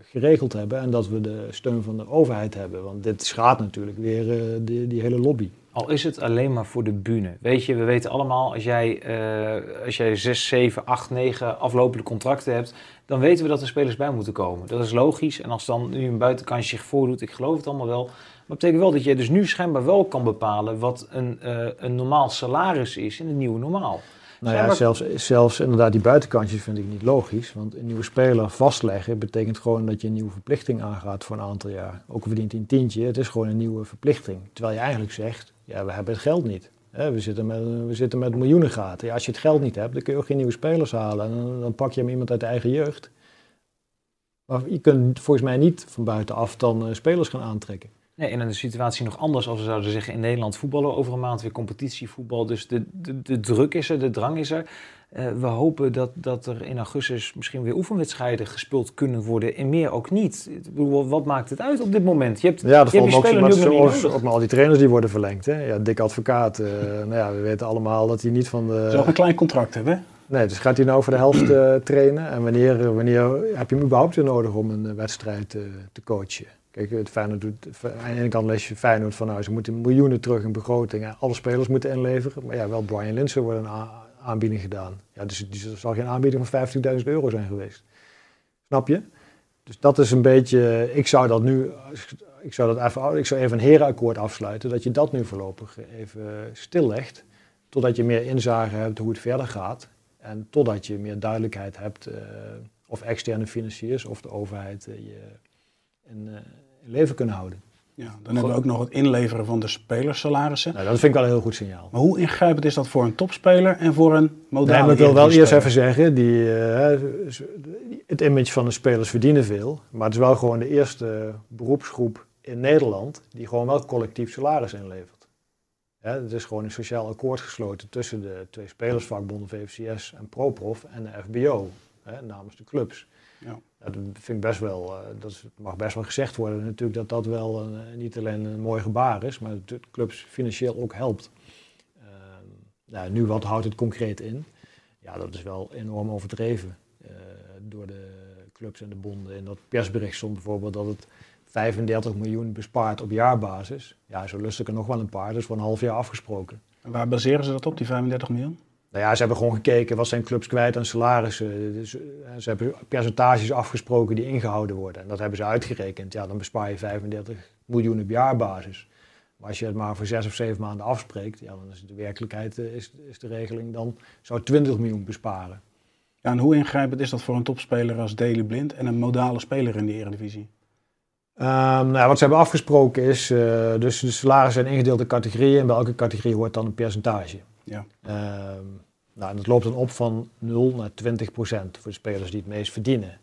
geregeld hebben. En dat we de steun van de overheid hebben. Want dit schaadt natuurlijk weer die hele lobby. Al is het alleen maar voor de bühne. Weet je, we weten allemaal, als jij, uh, als jij 6, 7, 8, 9 aflopende contracten hebt, dan weten we dat er spelers bij moeten komen. Dat is logisch. En als dan nu een buitenkantje zich voordoet, ik geloof het allemaal wel. Maar dat betekent wel dat je dus nu schijnbaar wel kan bepalen wat een, uh, een normaal salaris is in het nieuwe normaal. Nou ja, zelfs, zelfs inderdaad die buitenkantjes vind ik niet logisch. Want een nieuwe speler vastleggen betekent gewoon dat je een nieuwe verplichting aangaat voor een aantal jaar. Ook verdient hij een tientje, het is gewoon een nieuwe verplichting. Terwijl je eigenlijk zegt, ja, we hebben het geld niet. We zitten, met, we zitten met miljoenen gaten. Ja, als je het geld niet hebt, dan kun je ook geen nieuwe spelers halen. En dan, pak je hem iemand uit de eigen jeugd. Maar je kunt volgens mij niet van buitenaf dan uh, spelers gaan aantrekken. Nee, en de situatie nog anders als we zouden zeggen in Nederland voetballen over een maand weer competitievoetbal. Dus de, de, de druk is er, de drang is er. Uh, we hopen dat, dat er in augustus misschien weer oefenwedstrijden gespeeld kunnen worden en meer ook niet. Ik bedoel, wat maakt het uit op dit moment? Je hebt, ja, dat je hebt je ook, al die trainers die worden verlengd. Hè? Ja, dik advocaat. Uh, nou ja, we weten allemaal dat hij niet van de... Zou een klein contract hebben, Nee, dus gaat hij nou voor de helft uh, trainen? En wanneer, wanneer heb je hem überhaupt weer nodig om een wedstrijd te coachen? Kijk, het Feyenoord doet, aan de ene kant lees je Feyenoord van nou, ze moeten miljoenen terug in begroting. Alle spelers moeten inleveren. Maar ja, wel Brian Linsen wordt een aanbieding gedaan. Ja, dus er zal geen aanbieding van 50.000 euro zijn geweest. Snap je? Dus dat is een beetje, ik zou dat nu, ik zou dat even, ik zou even een herenakkoord afsluiten, dat je dat nu voorlopig even stillegt, totdat je meer inzage hebt hoe het verder gaat. En totdat je meer duidelijkheid hebt, uh, of externe financiers of de overheid uh, je uh, in leven kunnen houden. Ja, dan hebben we ook nog het inleveren van de spelersalarissen. Nou, dat vind ik wel een heel goed signaal. Maar hoe ingrijpend is dat voor een topspeler en voor een modale nee, maar Ik wil wel eerst even zeggen, die, uh, het image van de spelers verdienen veel. Maar het is wel gewoon de eerste beroepsgroep in Nederland die gewoon wel collectief salaris inlevert. Ja, het is gewoon een sociaal akkoord gesloten tussen de twee spelersvakbonden VFCS en ProProf en de FBO, hè, namens de clubs. Ja. Dat vind best wel, uh, dat mag best wel gezegd worden natuurlijk dat dat wel een, niet alleen een mooi gebaar is, maar dat de clubs financieel ook helpt. Nou, nu wat houdt het concreet in? Ja, dat is wel enorm overdreven uh, door de clubs en de bonden. In dat persbericht stond bijvoorbeeld dat het 35 miljoen bespaart op jaarbasis. Ja, zo lust ik er nog wel een paar, dus voor een half jaar afgesproken. En waar baseren ze dat op, die 35 miljoen? Nou ja, ze hebben gewoon gekeken wat zijn clubs kwijt aan salarissen. Dus, ze hebben percentages afgesproken die ingehouden worden. En dat hebben ze uitgerekend. Ja, dan bespaar je 35 miljoen op jaarbasis. Maar als je het maar voor zes of zeven maanden afspreekt, ja, dan is de werkelijkheid is, is de regeling dan zou 20 miljoen besparen. Ja, en hoe ingrijpend is dat voor een topspeler als Daley Blind en een modale speler in de Eredivisie? Um, nou, wat ze hebben afgesproken is, uh, dus de salarissen zijn ingedeeld in categorieën en bij elke categorie hoort dan een percentage. Ja. Um, nou, en dat loopt dan op van 0 naar 20 procent voor de spelers die het meest verdienen.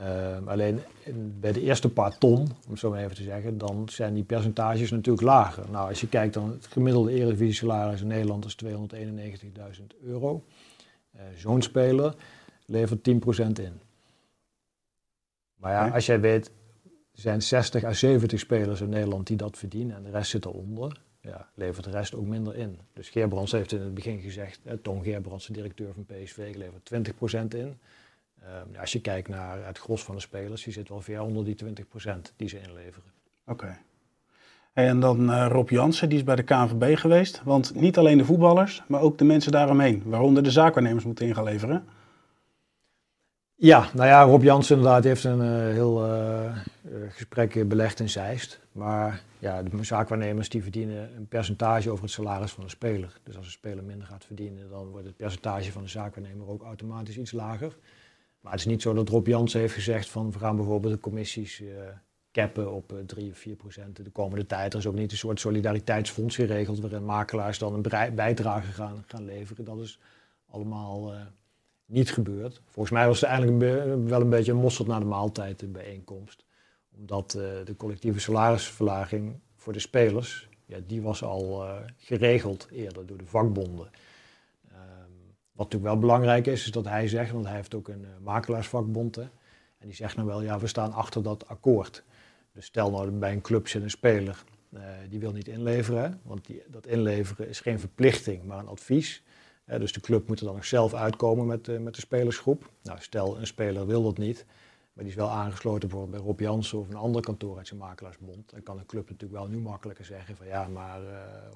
Uh, alleen in, bij de eerste paar ton, om het zo maar even te zeggen, dan zijn die percentages natuurlijk lager. Nou, als je kijkt dan het gemiddelde Eredivisie salaris in Nederland is 291.000 euro. Uh, Zo'n speler levert 10% in. Maar ja, als jij weet, er zijn 60 à 70 spelers in Nederland die dat verdienen en de rest zit eronder ja, levert de rest ook minder in. Dus Geerbrands heeft in het begin gezegd, hè, Tom Geerbrands, de directeur van PSV, levert 20% in. Um, als je kijkt naar het gros van de spelers, die zit wel ver onder die 20% die ze inleveren. Oké. En dan uh, Rob Jansen, die is bij de KNVB geweest. Want niet alleen de voetballers, maar ook de mensen daaromheen, waaronder de zaakwaarnemers, moeten in gaan leveren. Ja, nou ja, Rob Jansen inderdaad heeft een uh, heel uh, gesprek belegd in Zeist. Maar ja, de zaakwaarnemers die verdienen een percentage over het salaris van de speler. Dus als een speler minder gaat verdienen, dan wordt het percentage van de zaakwaarnemer ook automatisch iets lager. Maar het is niet zo dat Rob Jansen heeft gezegd van we gaan bijvoorbeeld de commissies cappen op 3 of 4 procent de komende tijd. Er is ook niet een soort solidariteitsfonds geregeld waarin makelaars dan een bijdrage gaan, gaan leveren. Dat is allemaal niet gebeurd. Volgens mij was het eigenlijk wel een beetje een mosterd na de maaltijd de bijeenkomst. Omdat uh, de collectieve salarisverlaging voor de spelers, ja, die was al uh, geregeld eerder door de vakbonden. Um, wat natuurlijk wel belangrijk is, is dat hij zegt, want hij heeft ook een uh, makelaarsvakbond. En die zegt nou wel, ja, we staan achter dat akkoord. Dus stel nou bij een club zit een speler, die wil niet inleveren. Want die, dat inleveren is geen verplichting, maar een advies dus de club moet er dan nog zelf uitkomen met, uh, met de spelersgroep. Nou, stel een speler wil dat niet, maar die is wel aangesloten bijvoorbeeld bij Rob Jansen of een ander kantoor uit zijn makelaarsbond. Dan kan een club natuurlijk wel nu makkelijker zeggen van ja, maar uh,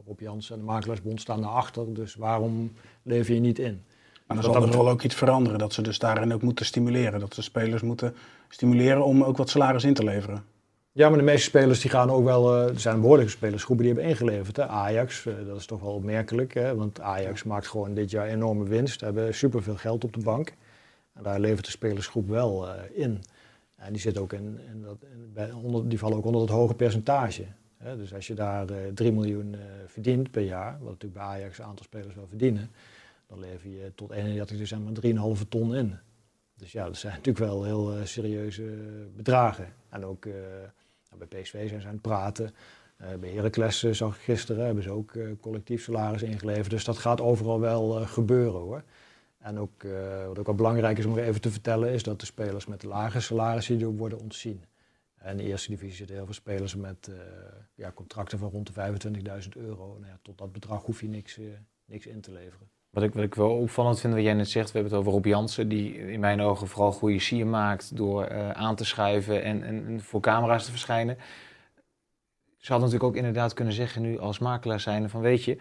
Rob Jansen en de makelaarsbond staan daarachter, dus waarom lever je niet in? Maar dan zal er wel ook iets veranderen, dat ze dus daarin ook moeten stimuleren. Dat ze spelers moeten stimuleren om ook wat salaris in te leveren. Ja, maar de meeste spelers die gaan ook wel. Uh, er zijn behoorlijke spelersgroepen die hebben ingeleverd. Hè. Ajax, uh, dat is toch wel opmerkelijk. Hè, want Ajax maakt gewoon dit jaar enorme winst. Hebben superveel geld op de bank. En daar levert de spelersgroep wel uh, in. En die, zit ook in, dat, bij, onder, die vallen ook onder het hoge percentage. Hè. Dus als je daar 3 miljoen verdient per jaar, wat natuurlijk bij Ajax een aantal spelers wel verdienen, dan lever je tot 31 december 3,5 ton in. Dus ja, dat zijn natuurlijk wel heel serieuze bedragen. En ook nou, bij PSV zijn ze aan het praten. Uh, bij Heracles uh, zag ik gisteren, hebben ze ook uh, collectief salaris ingeleverd. Dus dat gaat overal wel gebeuren hoor. En ook, wat ook wel belangrijk is om even te vertellen, is dat de spelers met lage salarissen die ook worden ontzien. En in de eerste divisie zitten heel veel spelers met ja, contracten van rond de 25.000 euro. Nou ja, tot dat bedrag hoef je niks, niks in te leveren. Wat ik, ik wel opvallend vind, wat jij net zegt, we hebben het over Rob Jansen, die in mijn ogen vooral goede sier maakt door uh, aan te schuiven en, en, voor camera's te verschijnen. Ze hadden natuurlijk ook inderdaad kunnen zeggen nu als makelaar zijn van weet je,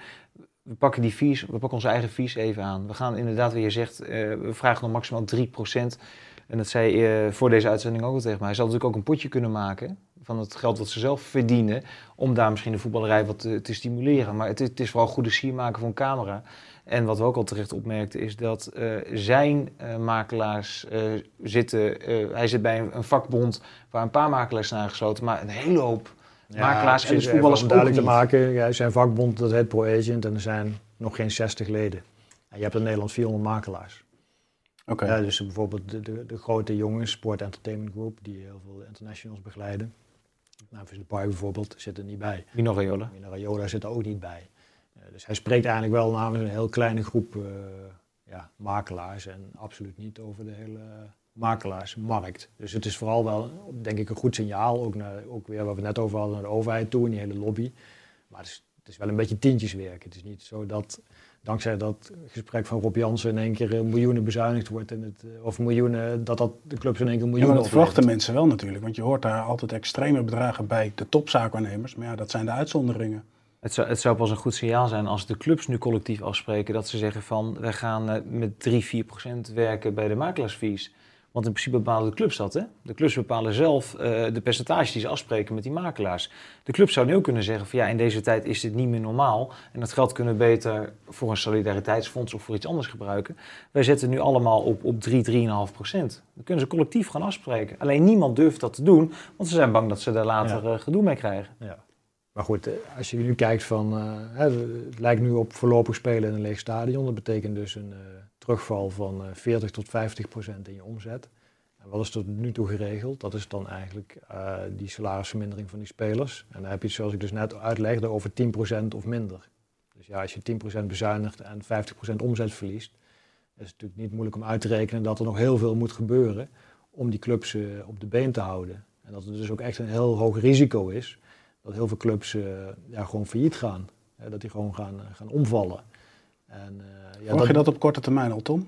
we pakken die fees, we pakken onze eigen fees even aan. We gaan inderdaad, wat je zegt, uh, we vragen nog maximaal 3%. En dat zei je uh, voor deze uitzending ook al tegen mij. Hij zal natuurlijk ook een potje kunnen maken van het geld wat ze zelf verdienen, om daar misschien de voetballerij wat te, te stimuleren. Maar het, het, is vooral goede sier maken voor een camera. En wat we ook al terecht opmerkten is dat uh, zijn uh, makelaars uh, zitten. hij zit bij een, een, vakbond waar een paar makelaars zijn aangesloten, maar een hele hoop ja, makelaars en dus voetballers om duidelijk te maken. Ja, zijn vakbond dat heet Pro Agent en er zijn nog geen 60 leden. En je hebt in Nederland 400 makelaars. Oké. Ja, dus bijvoorbeeld de, de, de, grote jongens, Sport Entertainment Group, die heel veel internationals begeleiden. Nou, de Park bijvoorbeeld zit er niet bij. Mino Raiola. Mino Raiola zit er ook niet bij. Dus hij spreekt eigenlijk wel namens een heel kleine groep uh, ja, makelaars en absoluut niet over de hele makelaarsmarkt. Dus het is vooral wel, denk ik, een goed signaal, ook, naar, ook weer wat we net over hadden, naar de overheid toe, in die hele lobby. Maar het is, het is wel een beetje tientjeswerk. Het is niet zo dat dankzij dat gesprek van Rob Jansen in één keer eh, miljoenen bezuinigd wordt. In het, eh, of miljoenen, dat, dat de clubs in één keer miljoenen ja, dat verwachten mensen wel natuurlijk. Want je hoort daar altijd extreme bedragen bij de topzaakwaarnemers. Maar ja, dat zijn de uitzonderingen. Het zou, het zou pas een goed signaal zijn als de clubs nu collectief afspreken dat ze zeggen van wij gaan eh, met 3, 4 procent werken bij de makelaarsfees. Want in principe bepalen de clubs dat. Hè? De clubs bepalen zelf uh, de percentage die ze afspreken met die makelaars. De clubs zouden nu ook kunnen zeggen van ja, in deze tijd is dit niet meer normaal. En dat geld kunnen we beter voor een solidariteitsfonds of voor iets anders gebruiken. Wij zetten nu allemaal op, op 3, 3,5 procent. Dan kunnen ze collectief gaan afspreken. Alleen niemand durft dat te doen, want ze zijn bang dat ze daar later ja. uh, gedoe mee krijgen. Ja. Maar goed, eh, als je nu kijkt van, uh, het lijkt nu op voorlopig spelen in een leeg stadion. Dat betekent dus een uh, terugval van 40 tot 50 procent in je omzet. En wat is tot nu toe geregeld? Dat is dan eigenlijk die salarisvermindering van die spelers. En dan heb je, zoals ik dus net uitlegde, over 10 procent of minder. Dus ja, als je 10 procent bezuinigt en 50 procent omzet verliest, is het natuurlijk niet moeilijk om uit te rekenen dat er nog heel veel moet gebeuren om die clubs op de been te houden. En dat het dus ook echt een heel hoog risico is dat heel veel clubs uh, ja, gewoon failliet gaan. dat die gewoon gaan, eh, gaan omvallen. En, uh, ja, je dat op korte termijn al, Tom?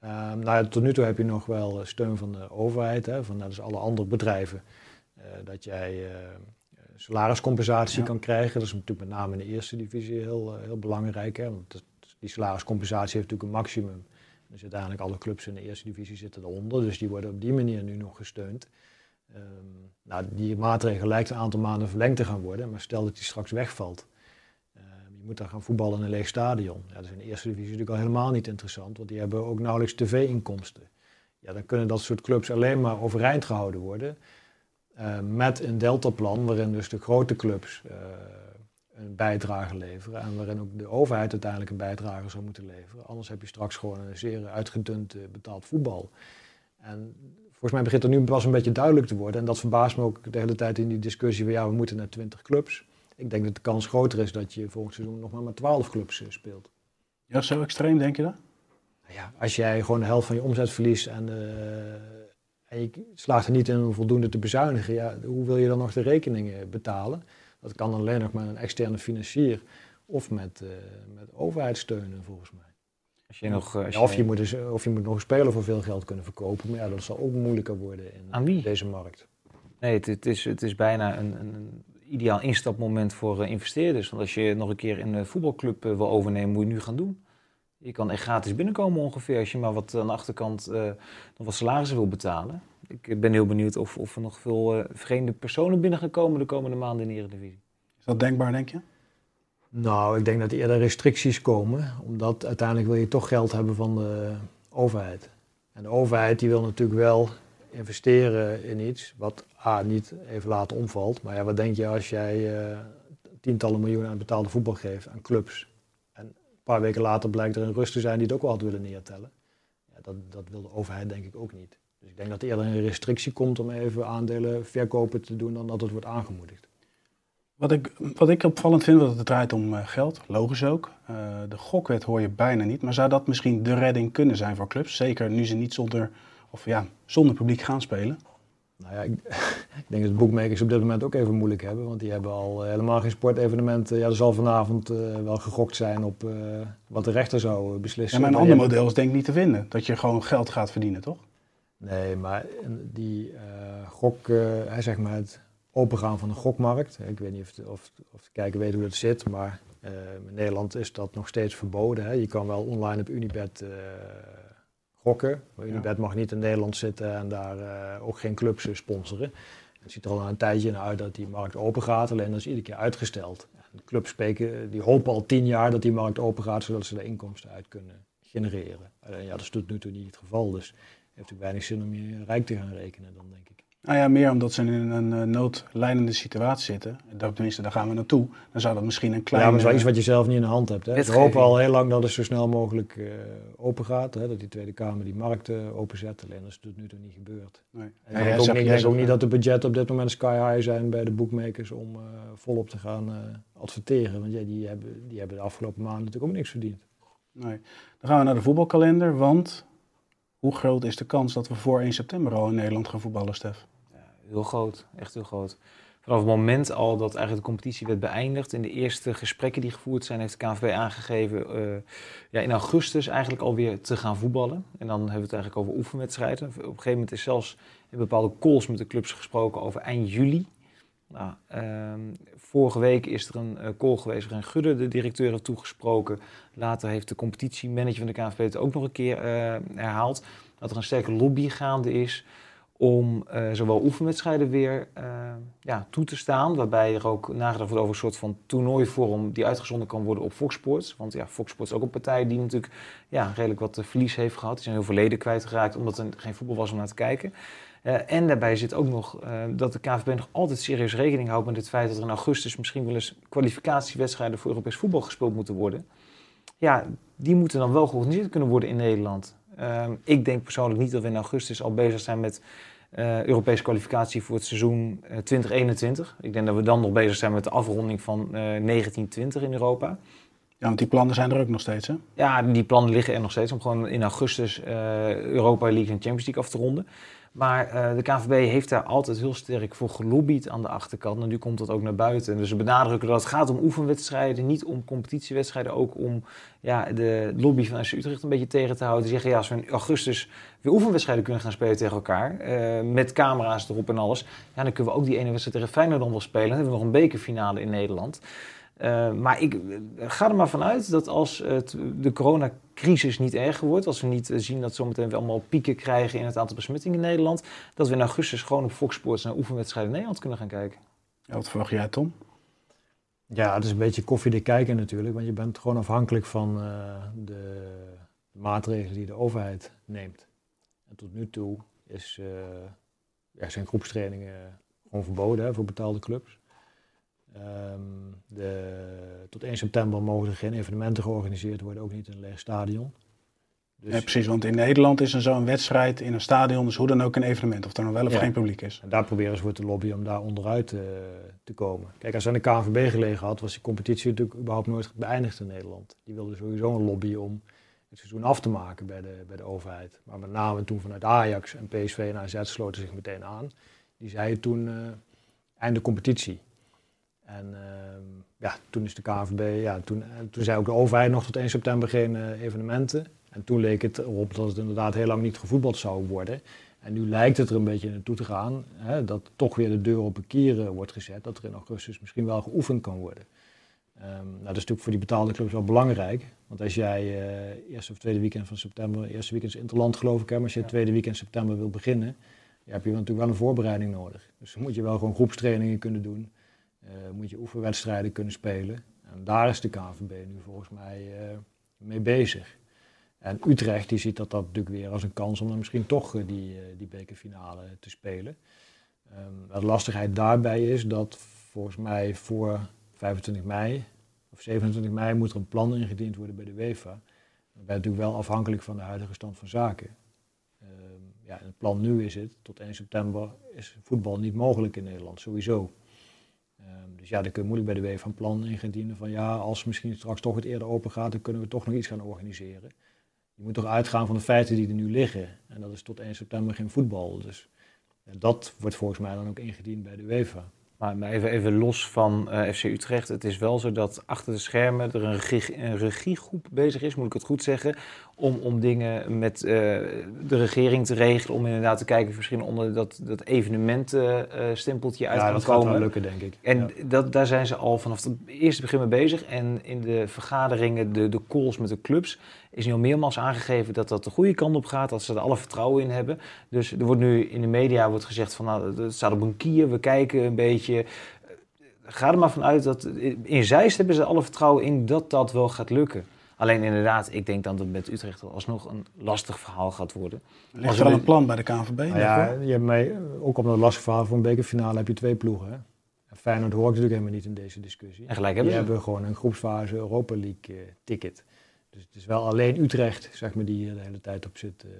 Ehm, nou ja, tot nu toe heb je nog wel steun van de overheid, hè, van dus alle andere bedrijven. dat jij salariscompensatie kan krijgen. Dat is natuurlijk met name in de eerste divisie heel, heel belangrijk. Hè, want die salariscompensatie heeft natuurlijk een maximum. Dus uiteindelijk alle clubs in de eerste divisie zitten eronder, dus die worden op die manier nu nog gesteund. Ehm, nou, die maatregel lijkt een aantal maanden verlengd te gaan worden, maar stel dat die straks wegvalt. Ehm, je moet dan gaan voetballen in een leeg stadion. Ja, dat is in de eerste divisie natuurlijk al helemaal niet interessant, want die hebben ook nauwelijks tv-inkomsten. Ja, dan kunnen dat soort clubs alleen maar overeind gehouden worden uh, met een deltaplan waarin dus de grote clubs uh, een bijdrage leveren en waarin ook de overheid uiteindelijk een bijdrage zou moeten leveren. Anders heb je straks gewoon een zeer uitgedund uh, betaald voetbal. En volgens mij begint er nu pas een beetje duidelijk te worden. En dat verbaast me ook de hele tijd in die discussie van ja, we moeten naar 20 clubs. Ik denk dat de kans groter is dat je volgend seizoen nog maar met 12 clubs speelt. Ja, zo extreem denk je dat? Nou ja, als jij gewoon de helft van je omzet verliest en en je slaagt er niet in om voldoende te bezuinigen, ja, hoe wil je dan nog de rekeningen betalen? Dat kan alleen nog met een externe financier of met, uh, met overheidssteunen volgens mij. Als je nog, als je of, je moet dus, of je moet nog een speler voor veel geld kunnen verkopen, maar ja, dat zal ook moeilijker worden in deze markt. Nee, het, het, is, het is bijna een, een ideaal instapmoment voor uh, investeerders. Want als je nog een keer een voetbalclub wil overnemen, moet je nu gaan doen. Je kan echt gratis binnenkomen ongeveer als je maar wat aan de achterkant uh, nog wat salarissen wil betalen. Ik ben heel benieuwd of, of er nog veel uh, vreemde personen binnen gaan komen de komende maanden in de Eredivisie. Is dat denkbaar, denk je? Nou, ik denk dat er eerder restricties komen, omdat uiteindelijk wil je toch geld hebben van de overheid. En de overheid die wil natuurlijk wel investeren in iets wat A, niet even later omvalt. Maar ja, wat denk je als jij uh, tientallen miljoenen aan betaalde voetbal geeft aan clubs paar weken later blijkt er een rust te zijn die het ook wel had willen neertellen. Ja, dat, dat wil de overheid denk ik ook niet. Dus ik denk dat er eerder een restrictie komt om even aandelen verkopen te doen dan dat het wordt aangemoedigd. Wat ik, wat ik opvallend vind, dat het draait om uh, geld, logisch ook. Uh, de gokwet hoor je bijna niet, maar zou dat misschien de redding kunnen zijn voor clubs? Zeker nu ze niet zonder, of ja, zonder publiek gaan spelen. Nou ja, ik, ik, denk dat boekmakers op dit moment ook even moeilijk hebben. Want die hebben al eh, helemaal geen sportevenementen. Ja, er zal vanavond uh, wel gegokt zijn op uh, wat de rechter zou beslissen. Ja, maar een ander model is denk ik niet te vinden. Dat je gewoon geld gaat verdienen, toch? Nee, maar die gok, zeg maar het opengaan van de gokmarkt. Ik weet niet of, of, of de kijker weet hoe dat zit, maar in Nederland is dat nog steeds verboden. Hè. Je kan wel online op Unibet gokken. Unibet mag niet in Nederland zitten en daar uh, ook geen clubs sponsoren. Het ziet er al een tijdje naar uit dat die markt open gaat, alleen dat is iedere keer uitgesteld. De clubs spreken, die hopen al tien jaar dat die markt open gaat, zodat ze de inkomsten uit kunnen genereren. ja, dat is tot nu toe niet het geval, dus heeft ook weinig zin om je rijk te gaan rekenen dan, denk ik. Nou ja, meer omdat ze in een uh, noodlijdende situatie zitten. Dat, tenminste, daar gaan we naartoe. Dan zou dat misschien een klein... Ja, maar dat is iets wat je zelf niet in de hand hebt. Hè? We hopen al heel lang dat het zo snel mogelijk uh, open gaat. Hè? Dat die Tweede Kamer die markt uh, openzet. Alleen dat is tot nu toe niet gebeurd. Nee. En ja, ik ook, niet, denk ook niet dat de budget op dit moment sky high zijn bij de boekmakers om volop te gaan adverteren. Want ja, die, hebben, die hebben de afgelopen maanden natuurlijk ook niks verdiend. Nee. Dan gaan we naar de voetbalkalender, want... Hoe groot is de kans dat we voor 1 september al in Nederland gaan voetballen, Stef? Heel groot, echt heel groot. Vanaf het moment al dat eigenlijk de competitie werd beëindigd, in de eerste gesprekken die gevoerd zijn, heeft de KNVB aangegeven uh, ja, in augustus eigenlijk alweer te gaan voetballen. En dan hebben we het eigenlijk over oefenwedstrijden. Op een gegeven moment is zelfs in bepaalde calls met de clubs gesproken over eind juli. Nou, uh, vorige week is er een uh, call geweest waarin Gudde, de directeur, heeft toegesproken. Later heeft de competitiemanager van de KNVB het ook nog een keer uh, herhaald. Dat er een sterke lobby gaande is om uh, zowel oefenwedstrijden weer uh, ja, toe te staan, waarbij er ook nagedacht wordt over een soort van toernooivorm die uitgezonden kan worden op Fox Sports. Want ja, Fox Sports is ook een partij die natuurlijk ja, redelijk wat eh, verlies heeft gehad. Die zijn heel veel leden kwijtgeraakt omdat er geen voetbal was om naar te kijken. Uh, en daarbij zit ook nog dat de KVB nog altijd serieus rekening houdt met het feit dat er in augustus misschien wel eens kwalificatiewedstrijden voor Europees voetbal gespeeld moeten worden. Ja, die moeten dan wel georganiseerd kunnen worden in Nederland. Uh, ik denk persoonlijk niet dat we in augustus al bezig zijn met uh, Europese kwalificatie voor het seizoen uh, eh, 2021. Ik denk dat we dan nog bezig zijn met de afronding van uh, eh, 1920 in Europa. Ja, want die plannen zijn er ook nog steeds, hè? Ja, die plannen liggen er nog steeds om gewoon in augustus Europa League en Champions League af te ronden. Maar uh, de KVB heeft daar altijd heel sterk voor gelobbyd aan de achterkant. En nu komt dat ook naar buiten. Dus ze benadrukken dat het gaat om oefenwedstrijden, niet om competitiewedstrijden. Ook om ja, de lobby van FC Utrecht een beetje tegen te houden. Die zeggen, ja, als we in augustus weer oefenwedstrijden kunnen gaan spelen tegen elkaar, uh, met camera's erop en alles, ja, dan kunnen we ook die ene wedstrijd tegen Feyenoord dan wel spelen. Dan hebben we nog een bekerfinale in Nederland. Uh, maar ik ga er maar vanuit dat als het, de coronacrisis niet erger wordt, als we niet zien dat zometeen we allemaal pieken krijgen in het aantal besmettingen in Nederland, dat we in augustus gewoon op Fox Sports naar oefenwedstrijden in Nederland kunnen gaan kijken. Ja, wat verwacht jij, Tom? Ja, het is een beetje koffiedik kijken natuurlijk, want je bent gewoon afhankelijk van uh, de, de, maatregelen die de overheid neemt. En tot nu toe is, uh, ja, zijn groepstrainingen gewoon verboden hè, voor betaalde clubs. Um, de, tot 1 september mogen er geen evenementen georganiseerd worden, ook niet in een leeg stadion. Dus precies, want in Nederland is er zo'n wedstrijd in een stadion, dus hoe dan ook een evenement, of er nog wel of geen publiek is. En daar proberen ze voor te lobbyen om daar onderuit uh, te komen. Kijk, als er aan de KNVB gelegen had, was die competitie natuurlijk überhaupt nooit beëindigd in Nederland. Die wilden sowieso een lobby om het seizoen af te maken bij de, bij de overheid. Maar met name toen vanuit Ajax en PSV en AZ sloten zich meteen aan. Die zeiden toen, uh, einde competitie. En uh, ja, toen is de KNVB, ja, toen, toen zei ook de overheid nog tot 1 september geen uh, evenementen. En toen leek het erop dat het inderdaad heel lang niet gevoetbald zou worden. En nu lijkt het er een beetje naartoe te gaan hè, dat toch weer de deur op een kier wordt gezet. Dat er in augustus misschien wel geoefend kan worden. Um, nou, dat is natuurlijk voor die betaalde clubs wel belangrijk. Want als jij uh, eerste of tweede weekend van september, eerste weekend is interland geloof ik, hè, maar als je het tweede weekend september wil beginnen, ja, heb je natuurlijk wel een voorbereiding nodig. Dus dan moet je wel gewoon groepstrainingen kunnen doen. Uh, moet je oefenwedstrijden kunnen spelen. En daar is de KVB nu volgens mij uh, mee bezig. En Utrecht die ziet dat, dat natuurlijk weer als een kans om dan misschien toch uh, die, die bekerfinale te spelen. De lastigheid daarbij is dat volgens mij voor 25 mei of 27 mei moet er een plan ingediend worden bij de UEFA. Ben je natuurlijk wel afhankelijk van de huidige stand van zaken. Um, ja, het plan nu is het, tot 1 september is voetbal niet mogelijk in Nederland, sowieso. Um, dus ja, dan kun je moeilijk bij de UEFA een plan ingedienen van ja, als misschien straks toch het eerder open gaat, dan kunnen we toch nog iets gaan organiseren. Je moet toch uitgaan van de feiten die er nu liggen. En dat is tot 1 september geen voetbal. Dus dat wordt volgens mij dan ook ingediend bij de UEFA. Maar even, even los van uh, FC Utrecht. Het is wel zo dat achter de schermen er een, regie, een regiegroep bezig is, moet ik het goed zeggen. Om, om dingen met uh, de regering te regelen. Om inderdaad te kijken of misschien onder dat, dat evenementenstempeltje uh, uit ja, kan dat komen. gaat wel lukken, denk ik. En ja. dat, daar zijn ze al vanaf het eerste begin mee bezig. En in de vergaderingen, de, de calls met de clubs, is nu al meermaals aangegeven dat dat de goede kant op gaat, dat ze er alle vertrouwen in hebben. Dus er wordt nu in de media wordt gezegd van nou, het staat op een kier, we kijken een beetje. Ga er maar vanuit dat in Zeist hebben ze alle vertrouwen in dat dat wel gaat lukken. Alleen inderdaad, ik denk dan dat het met Utrecht alsnog een lastig verhaal gaat worden. Ligt er al een plan bij de KNVB? Nou ja, je hebt mee, ook op een lastig verhaal voor een bekerfinale heb je twee ploegen. Hè? En Feyenoord hoort natuurlijk helemaal niet in deze discussie. En gelijk hebben Die ze. hebben gewoon een groepsfase Europa League uh, ticket. Dus het is wel alleen Utrecht, zeg maar, die hier de hele tijd op zit, uh,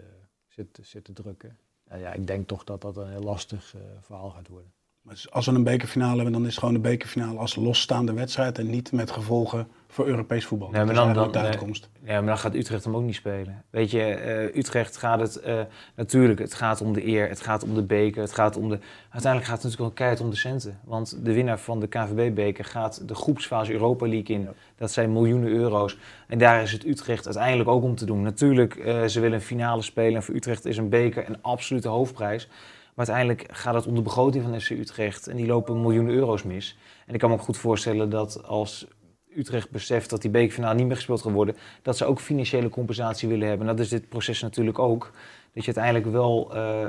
zit, zit te drukken. En ja, ik denk toch dat dat een heel lastig uh, verhaal gaat worden. Dus als we een bekerfinale hebben, dan is het gewoon een bekerfinale als losstaande wedstrijd en niet met gevolgen voor Europees voetbal. Nee, maar dan, dan, de uitkomst. Nee, ja, maar dan gaat Utrecht hem ook niet spelen. Weet je, uh, Utrecht gaat het uh, natuurlijk, het gaat om de eer, het gaat om de beker, het gaat om de. Uiteindelijk gaat het natuurlijk ook keihard om de centen. Want de winnaar van de KVB-beker gaat de groepsfase Europa League in. Ja. Dat zijn miljoenen euro's. En daar is het Utrecht uiteindelijk ook om te doen. Natuurlijk, uh, ze willen een finale spelen en voor Utrecht is een beker een absolute hoofdprijs. Maar uiteindelijk gaat het om de begroting van FC Utrecht en die lopen miljoenen euro's mis. En ik kan me ook goed voorstellen dat als Utrecht beseft dat die bekerfinale niet meer gespeeld gaat worden, dat ze ook financiële compensatie willen hebben. En dat is dit proces natuurlijk ook. Dat je uiteindelijk wel, uh,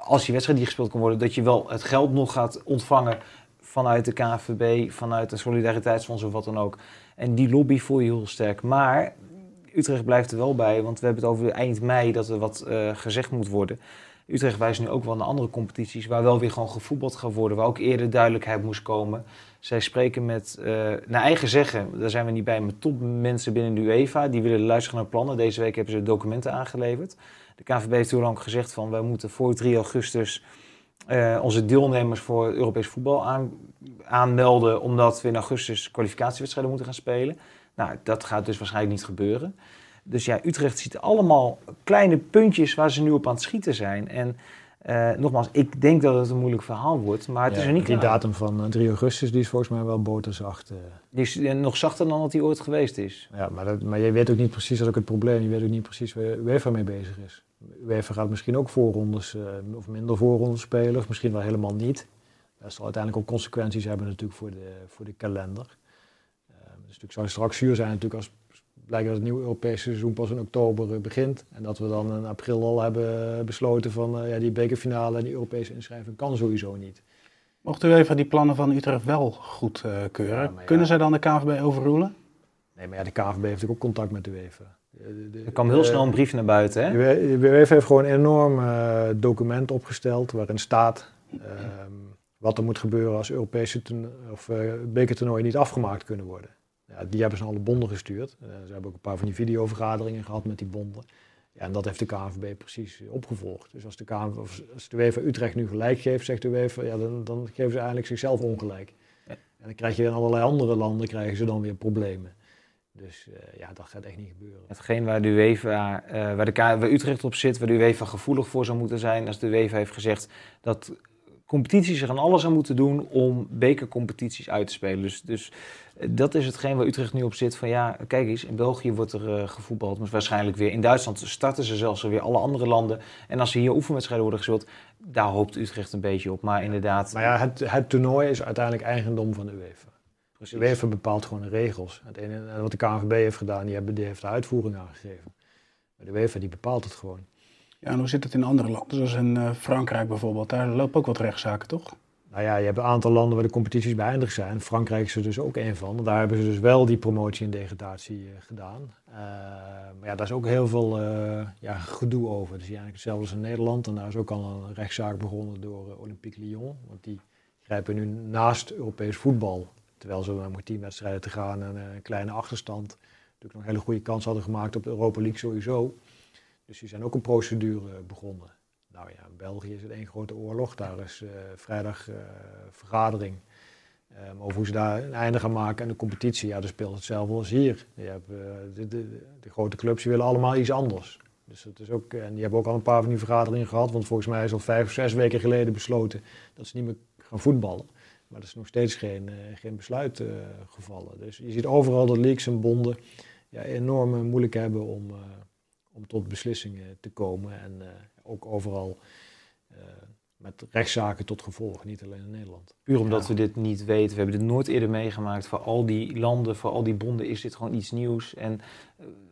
als die wedstrijd die gespeeld kan worden, dat je wel het geld nog gaat ontvangen vanuit de KNVB, vanuit de Solidariteitsfonds of wat dan ook. En die lobby voel je heel sterk. Maar Utrecht blijft er wel bij, want we hebben het over eind mei dat er wat uh, gezegd moet worden. Utrecht wijst nu ook wel naar andere competities waar wel weer gewoon gevoetbald gaat worden, waar ook eerder duidelijkheid moest komen. Zij spreken met, uh, naar eigen zeggen, daar zijn we niet bij, met topmensen binnen de UEFA. Die willen luisteren naar plannen. Deze week hebben ze documenten aangeleverd. De KVB heeft heel lang gezegd van, wij moeten voor 3 augustus uh, onze deelnemers voor Europees voetbal aan, aanmelden, omdat we in augustus kwalificatiewedstrijden moeten gaan spelen. Nou, dat gaat dus waarschijnlijk niet gebeuren. Dus ja, Utrecht ziet allemaal kleine puntjes waar ze nu op aan het schieten zijn. En uh, nogmaals, ik denk dat het een moeilijk verhaal wordt, maar het ja, is er niet Die klaar. datum van 3 augustus die is volgens mij wel boterzacht. Uh. Die is nog zachter dan dat die ooit geweest is. Ja, maar, dat, maar je weet ook niet precies, dat is ook het probleem, je weet ook niet precies waar UEFA mee bezig is. UEFA gaat misschien ook voorrondes uh, of minder voorrondes spelen, of misschien wel helemaal niet. Dat zal uiteindelijk ook consequenties hebben natuurlijk voor de, voor de kalender. Dus natuurlijk zou straks zuur zijn natuurlijk als blijkt dat het nieuwe Europese seizoen pas in oktober begint. En dat we dan in april al hebben besloten van ja, die bekerfinale en die Europese inschrijving kan sowieso niet. Mocht u even die plannen van Utrecht wel goedkeuren, ja, kunnen zij dan de KVB overroelen? Nee, maar ja, de KVB heeft natuurlijk ook contact met de UEFA. Er kwam heel snel een brief naar buiten, hè? De UEFA heeft gewoon een enorm uh, document opgesteld waarin staat uh, wat er moet gebeuren als Europese of uh, bekertoernooien niet afgemaakt kunnen worden. Ja, die hebben ze alle bonden gestuurd. ze hebben ook een paar van die videovergaderingen gehad met die bonden. Ja, en dat heeft de KNVB precies opgevolgd. Dus als de, KNVB, als de UEFA Utrecht nu gelijk geeft, zegt de UEFA, ja, dan, dan geven ze eigenlijk zichzelf ongelijk. Ja. En dan krijg je in allerlei andere landen krijgen ze dan weer problemen. Dus uh, ja, dat gaat echt niet gebeuren. Hetgeen waar de UEFA, uh, waar, de waar Utrecht op zit, waar de UEFA gevoelig voor zou moeten zijn, als de UEFA heeft gezegd dat competities er aan alles aan moeten doen om bekercompetities uit te spelen. Dus, dus eh, dat is hetgeen waar Utrecht nu op zit. Van ja, kijk eens, in België wordt er uh, gevoetbald, maar waarschijnlijk weer. In Duitsland starten ze zelfs weer alle andere landen. En als er hier oefenwedstrijden worden gespeeld, daar hoopt Utrecht een beetje op. Maar inderdaad. Maar ja, het, het toernooi is uiteindelijk eigendom van de UEFA. De UEFA bepaalt gewoon de regels. En wat de KNVB heeft gedaan, die, hebben, die heeft de uitvoering aangegeven. Maar de UEFA die bepaalt het gewoon. Ja, en hoe zit het in andere landen, zoals in uh, Frankrijk bijvoorbeeld? Daar lopen ook wat rechtszaken, toch? Nou ja, je hebt een aantal landen waar de competities beëindigd zijn. Frankrijk is er dus ook een van. Daar hebben ze dus wel die promotie en degradatie uh, gedaan. Uh, maar ja, daar is ook heel veel ja, gedoe over. Dus eigenlijk hetzelfde als in Nederland. En daar is ook al een rechtszaak begonnen door Olympique Lyon. Want die grijpen nu naast Europees voetbal Terwijl ze met tien wedstrijden te gaan en een kleine achterstand natuurlijk nog een hele goede kans hadden gemaakt op de Europa League sowieso. Dus die zijn ook een procedure begonnen. Nou ja, in België is het één grote oorlog. Daar is uh, vrijdag uh, vergadering um, over hoe ze daar een einde gaan maken. En de competitie, ja, dat speelt hetzelfde als hier. Je hebt, uh, de, de, de, grote clubs die willen allemaal iets anders. Dus het is ook, en die hebben ook al een paar van die vergaderingen gehad. Want volgens mij is al vijf of zes weken geleden besloten dat ze niet meer gaan voetballen. Maar er is nog steeds geen, geen besluit gevallen. Dus je ziet overal dat leaks en bonden ja, enorm moeilijk hebben om, om tot beslissingen te komen. En ook overal met rechtszaken tot gevolg, niet alleen in Nederland. Puur omdat ja. we dit niet weten. We hebben dit nooit eerder meegemaakt. Voor al die landen, voor al die bonden is dit gewoon iets nieuws. En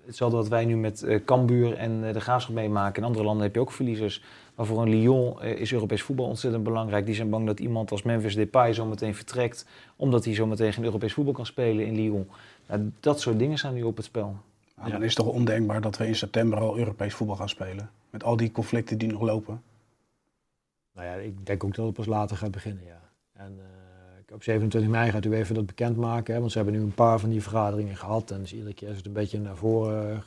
hetzelfde wat wij nu met uh, Cambuur en uh, de Graafschap meemaken. In andere landen heb je ook verliezers. Maar voor een Lyon uh, is Europees voetbal ontzettend belangrijk. Die zijn bang dat iemand als Memphis Depay zometeen vertrekt. Omdat hij zometeen geen Europees voetbal kan spelen in Lyon. Nou, dat soort dingen zijn nu op het spel. Ja, dan is het toch ondenkbaar dat we in september al Europees voetbal gaan spelen. Met al die conflicten die nog lopen. Nou ja, ik denk ook dat het pas later gaat beginnen, ja. En, op 27 mei gaat u even dat bekendmaken. Hè, want ze hebben nu een paar van die vergaderingen gehad. En dus iedere keer is het een beetje naar voren,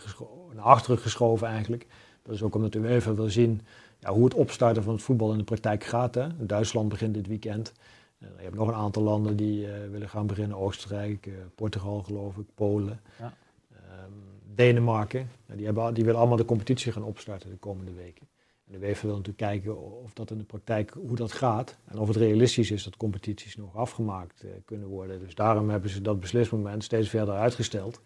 naar achteren geschoven eigenlijk. Dat is ook omdat u even wil zien ja, hoe het opstarten van het voetbal in de praktijk gaat. Hè. Duitsland begint dit weekend. Uh, je hebt nog een aantal landen die uh, willen gaan beginnen. Oostenrijk, uh, Portugal geloof ik, Polen, ja. Denemarken. die, hebben, die willen allemaal de competitie gaan opstarten de komende weken. En de UEFA wil natuurlijk kijken of dat in de praktijk, hoe dat gaat. En of het realistisch is dat competities nog afgemaakt uh, kunnen worden. Dus daarom hebben ze dat beslismoment steeds verder uitgesteld.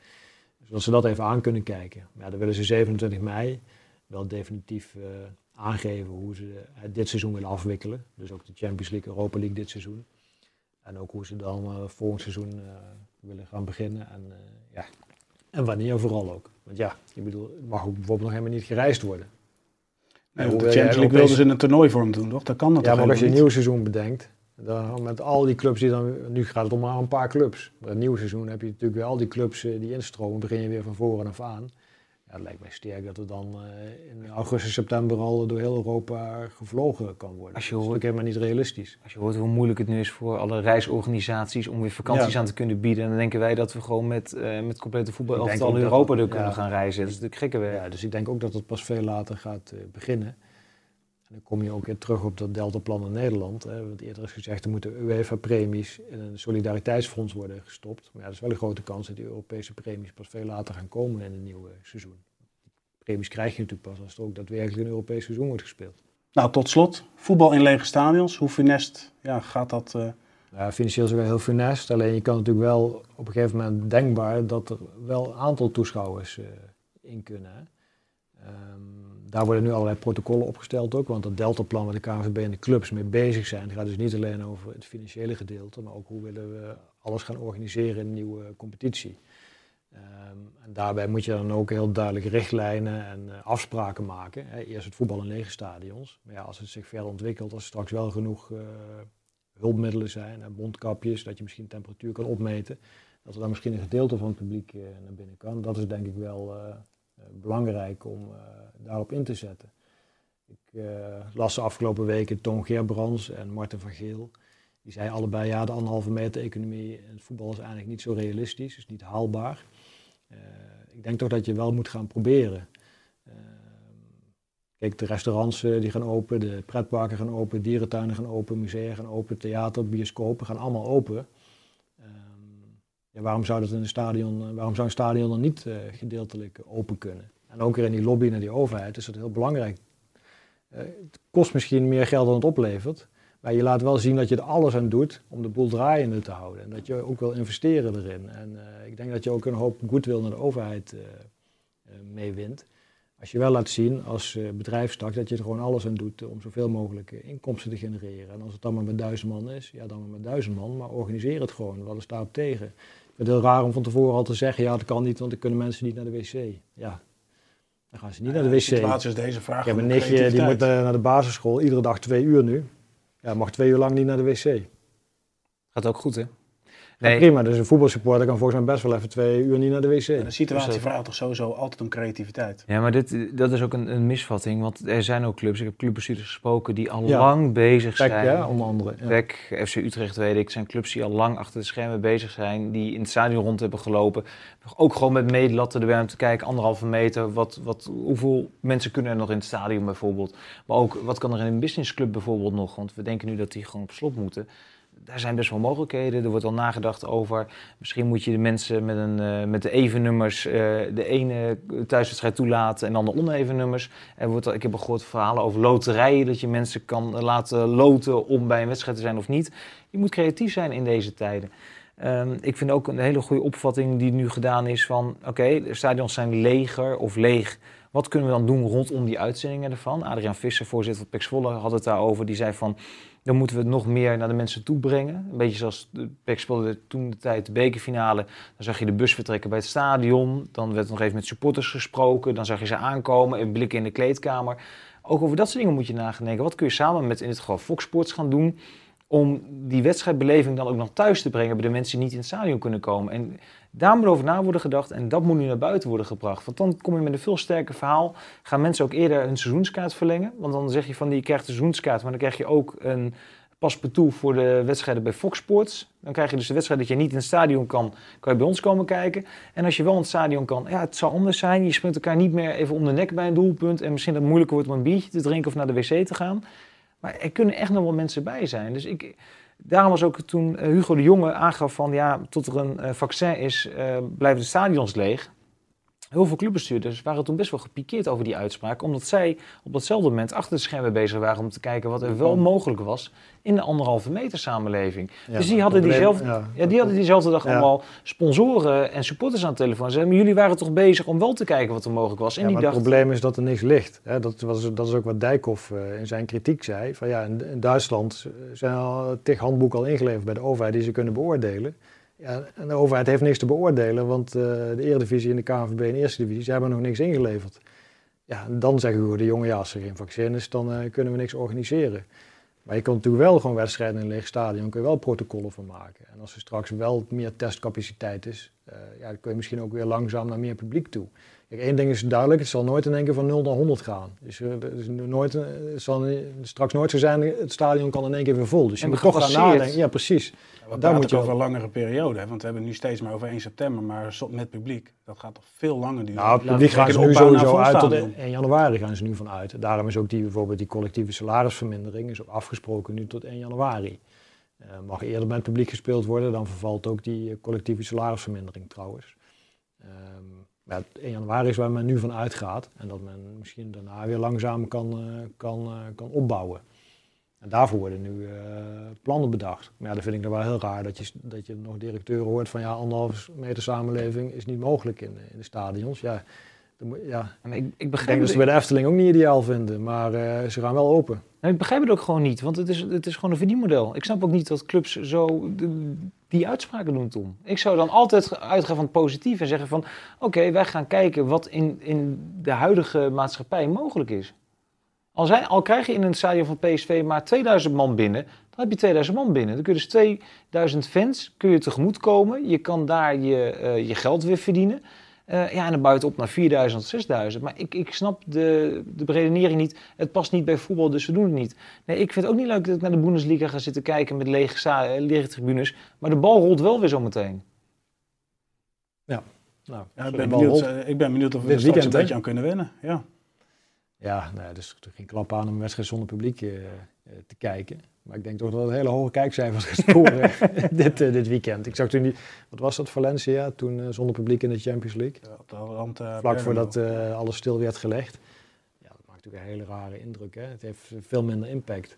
Zodat ze dat even aan kunnen kijken. Maar dan willen ze 27 mei wel definitief uh, aangeven hoe ze het dit seizoen willen afwikkelen. Dus ook de Champions League, Europa League dit seizoen. En ook hoe ze dan volgend seizoen willen gaan beginnen. En, ja. En wanneer vooral ook. Want ja, ik bedoel, het mag ook bijvoorbeeld nog helemaal niet gereisd worden. Nee, de Champions League wilden ze in een toernooivorm doen, toch? Dat kan dat Ja, maar als je een nieuw seizoen bedenkt, dan, met al die clubs die dan... Nu gaat het om maar een paar clubs. Maar een nieuw seizoen heb je natuurlijk weer al die clubs die instromen. begin je weer van voren af aan. Ja, het lijkt mij sterk dat er dan uh, in augustus, september al door heel Europa gevlogen kan worden. Als je hoort, dat is helemaal niet realistisch. Als je hoort hoe moeilijk het nu is voor alle reisorganisaties om weer vakanties ja. aan te kunnen bieden. dan denken wij dat we gewoon met, uh, met complete voetbal in Europa door kunnen gaan reizen. Dat is natuurlijk gekke werk. Ja, dus ik denk ook dat het pas veel later gaat uh, beginnen. En dan kom je ook weer terug op dat deltaplan in Nederland. Hè. Want eerder is gezegd, er moeten UEFA-premies in een solidariteitsfonds worden gestopt. Maar ja, dat is wel een grote kans dat die Europese premies pas veel later gaan komen in een nieuwe seizoen. premies krijg je natuurlijk pas als er ook daadwerkelijk een Europees seizoen wordt gespeeld. Nou, tot slot, voetbal in lege stadions. Hoe funest ja, gaat dat? Uh... Ja, financieel is het wel heel funest. Alleen je kan natuurlijk wel op een gegeven moment denkbaar dat er wel een aantal toeschouwers uh, in kunnen. Hè. Um, daar worden nu allerlei protocollen opgesteld ook, want dat deltaplan waar de KNVB en de clubs mee bezig zijn, gaat dus niet alleen over het financiële gedeelte, maar ook hoe willen we alles gaan organiseren in een nieuwe competitie. Ehm, en daarbij moet je dan ook heel duidelijk richtlijnen en afspraken maken. Hè. Eerst het voetbal in lege stadions. Maar ja, als het zich verder ontwikkelt, als er straks wel genoeg hulpmiddelen zijn en mondkapjes, dat je misschien temperatuur kan opmeten, dat er dan misschien een gedeelte van het publiek naar binnen kan. Dat is denk ik wel belangrijk om daarop in te zetten. Ik uh, las de afgelopen weken Toon Gerbrands en Marten van Geel. Die zeiden allebei, ja, de anderhalve meter economie in het voetbal is eigenlijk niet zo realistisch, is niet haalbaar. Ik denk toch dat je wel moet gaan proberen. Kijk, de restaurants die gaan open, de pretparken gaan open, dierentuinen gaan open, musea gaan open, theater, bioscopen gaan allemaal open. Waarom zou dat in een stadion, waarom zou een stadion dan niet gedeeltelijk open kunnen? En ook weer in die lobby naar die overheid is dat heel belangrijk uh, het kost misschien meer geld dan het oplevert. Maar je laat wel zien dat je er alles aan doet om de boel draaiende te houden. En dat je ook wil investeren erin. En ik denk dat je ook een hoop goodwill naar de overheid meewint. Als je wel laat zien als bedrijfstak dat je er gewoon alles aan doet om zoveel mogelijk inkomsten te genereren. En als het dan maar met duizend man is, ja dan maar met duizend man. Maar organiseer het gewoon. Wat is daarop tegen? Ik vind het heel raar om van tevoren al te zeggen, ja dat kan niet, want dan kunnen mensen niet naar de wc. Ja, dan gaan ze niet naar de wc. De situatie is deze vraag. Ik heb een nichtje die moet naar de basisschool iedere dag twee uur nu. Ja, mag twee uur lang niet naar de wc. Gaat ook goed, hè? Nee. prima, dus een voetbalsupporter kan volgens mij best wel even twee uur niet naar de wc. de situatie dus vraagt toch sowieso altijd om creativiteit. Ja, maar dit, dat is ook een, een misvatting. Want er zijn ook clubs, ik heb clubbestuurders gesproken, die al lang bezig zijn. Ja, onder andere. Ja. FC Utrecht weet ik, zijn clubs die al lang achter de schermen bezig zijn. Die in het stadion rond hebben gelopen. Ook gewoon met meetlatten erbij om te kijken, anderhalve meter. Wat, wat, hoeveel mensen kunnen er nog in het stadion bijvoorbeeld. Maar ook, wat kan er in een businessclub bijvoorbeeld nog? Want we denken nu dat die gewoon op slot moeten daar zijn best wel mogelijkheden. Er wordt al nagedacht over. Misschien moet je de mensen met, een, uh, met de even nummers uh, de ene thuiswedstrijd toelaten en dan de oneven nummers. Er wordt al, ik heb gehoord verhalen over loterijen, dat je mensen kan laten loten om bij een wedstrijd te zijn of niet. Je moet creatief zijn in deze tijden. Um, ik vind ook een hele goede opvatting die nu gedaan is van... oké, de stadions zijn leger of leeg. Wat kunnen we dan doen rondom die uitzendingen ervan? Adriaan Visser, voorzitter van Pek had het daarover. Die zei van, dan moeten we het nog meer naar de mensen toe brengen. Een beetje zoals PEC speelde toen de tijd de bekerfinale. Dan zag je de bus vertrekken bij het stadion. Dan werd er nog even met supporters gesproken. Dan zag je ze aankomen, en blikken in de kleedkamer. Ook over dat soort dingen moet je nadenken. Wat kun je samen met in dit geval Fox Sports gaan doen... om die wedstrijdbeleving dan ook nog thuis te brengen... bij de mensen die niet in het stadion kunnen komen. En daar moet over na worden gedacht en dat moet nu naar buiten worden gebracht. Want dan kom je met een veel sterker verhaal. Gaan mensen ook eerder een seizoenskaart verlengen? Want dan zeg je van die krijgt een seizoenskaart, maar dan krijg je ook een paspartout voor de wedstrijden bij Fox Sports. Dan krijg je dus de wedstrijd dat je niet in het stadion kan, kan je bij ons komen kijken. En als je wel in het stadion kan, ja, het zal anders zijn. Je springt elkaar niet meer even om de nek bij een doelpunt. En misschien dat het moeilijker wordt om een biertje te drinken of naar de wc te gaan. Maar er kunnen echt nog wel mensen bij zijn. Dus ik, Daarom was ook toen eh, Hugo de Jonge aangaf van ja, tot er een eh, vaccin is, uh, blijven de stadions leeg. Heel veel clubbestuurders waren toen best wel gepikeerd over die uitspraak, omdat zij op datzelfde moment achter de schermen bezig waren om te kijken wat er wel mogelijk was in de anderhalve meter samenleving. dus die hadden, diezelfde, ja, die hadden diezelfde dag allemaal sponsoren en supporters aan de telefoon. Zeiden, maar jullie waren toch bezig om wel te kijken wat er mogelijk was. En die het probleem is dat er niks ligt. Dat, was, dat is ook wat Dijkhoff uh, in zijn kritiek zei. Van, ja, in, in Duitsland zijn al tig handboeken al ingeleverd bij de overheid die ze kunnen beoordelen. Ja, en de overheid heeft niks te beoordelen, want uh, de Eredivisie en de KNVB en de Eerste Divisie ze hebben nog niks ingeleverd. Ja, dan zeggen we de jongen, als er geen vaccin is, dan uh, kunnen we niks organiseren. Maar je kunt natuurlijk wel gewoon wedstrijden in een leeg stadion, kun je wel protocollen van maken. En als er straks wel meer testcapaciteit is, uh, ja, dan kun je misschien ook weer langzaam naar meer publiek toe. Kijk, één ding is duidelijk, het zal nooit in één keer van 0 naar 100 gaan. Dus, uh, dus nooit, het zal straks nooit zo zijn, het stadion kan in één keer weer vol. Dus je moet toch gaan nadenken. Ja, precies. Ja, Daar moet je over een langere periode, hè? want we hebben nu steeds maar over 1 september, maar met publiek, dat gaat toch veel langer duren. Nou, publiek gaan ze nu sowieso uit tot 1 januari gaan ze nu van uit. Daarom is ook die, bijvoorbeeld die collectieve salarisvermindering is ook afgesproken nu tot 1 januari. Uh, mag eerder met publiek gespeeld worden, dan vervalt ook die collectieve salarisvermindering trouwens. Um, ja, 1 januari is waar men nu van uitgaat. En dat men misschien daarna weer langzaam kan, uh, kan, uh, kan opbouwen. En daarvoor worden nu uh, plannen bedacht. Maar ja, dat vind ik dan wel heel raar dat je, dat je nog directeuren hoort van ja, anderhalve meter samenleving is niet mogelijk in, in de stadions. Ja, ja. ik, ik, begrijp ik denk dat ze bij de Efteling ook niet ideaal vinden, maar ze gaan wel open. ik begrijp het ook gewoon niet, want het is, het is gewoon een verdienmodel. Ik snap ook niet dat clubs zo die uitspraken doen, Tom. Ik zou dan altijd uitgaan van het positief en zeggen van... oké, wij gaan kijken wat in, in de huidige maatschappij mogelijk is. Al, zijn, al krijg je in een stadion van PSV maar 2000 man binnen... dan heb je 2000 man binnen. Dan kun je dus 2000 fans kun je tegemoet komen. Je kan daar je, eh, je geld weer verdienen. Eh, ja, en dan buiten op naar 4000 of 6000. Maar ik, ik snap de, de redenering niet. Het past niet bij voetbal, dus we doen het niet. Nee, ik vind het ook niet leuk dat ik naar de Bundesliga ga zitten kijken met lege, za- eh, lege tribunes. Maar de bal rolt wel weer zo meteen. Nou, Ja, ik, ben benieuwd, eh, ik ben benieuwd of we er straks een beetje aan kunnen wennen. Ja. Ja, nee, dus er is geen klap aan om een wedstrijd zonder publiek te kijken. Maar ik denk toch dat het hele hoge kijkcijfers gaat scoren dit, eh, dit weekend. Ik zag toen die, wat was dat, Valencia, toen eh, zonder publiek in de Champions League. Ja, op de rand, eh, Vlak voordat eh, alles stil werd gelegd. Ja, dat maakt natuurlijk een hele rare indruk. Hè? Het heeft veel minder impact.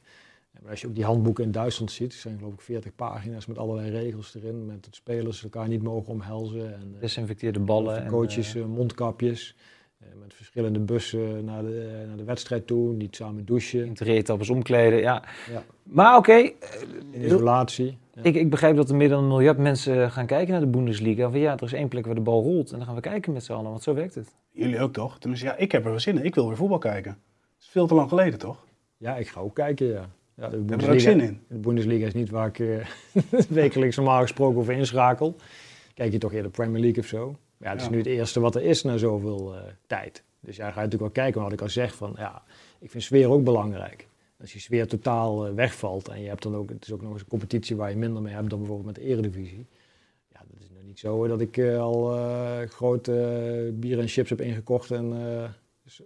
Maar als je ook die handboeken in Duitsland ziet, er zijn geloof ik 40 pagina's met allerlei regels erin. Met dat spelers elkaar niet mogen omhelzen. En, Desinfecteerde ballen. en, coaches mondkapjes. Eh, met verschillende bussen naar de, naar de wedstrijd toe. Niet samen douchen. interetappes omkleden, ja. Ja. Maar oké, eh, In isolatie. Ja. ik, ik begrijp dat er meer dan een miljard mensen gaan kijken naar de Bundesliga. Van ja, er is één plek waar de bal rolt en dan gaan we kijken met z'n allen, want zo werkt het. Jullie ook toch? Tenminste, ja, ik heb er wel zin in. Ik wil weer voetbal kijken. Het is veel te lang geleden, toch? Ja, ik ga ook kijken, ja. ja de heb er ook zin in. De Bundesliga is niet waar ik eh, wekelijks normaal gesproken over inschakel. Kijk je toch eerder Premier League of zo. Ja, het is nu het eerste wat er is na zoveel eh, tijd. Dus ja, ga je natuurlijk wel kijken. Maar wat ik al zeg, van, ja, ik vind sfeer ook belangrijk. Als je sfeer totaal eh, wegvalt en je hebt dan ook, het is ook nog eens een competitie waar je minder mee hebt dan bijvoorbeeld met de Eredivisie. Ja, dat is nog niet zo hoor, dat ik eh, al eh grote eh, bier en chips heb ingekocht en eh, dus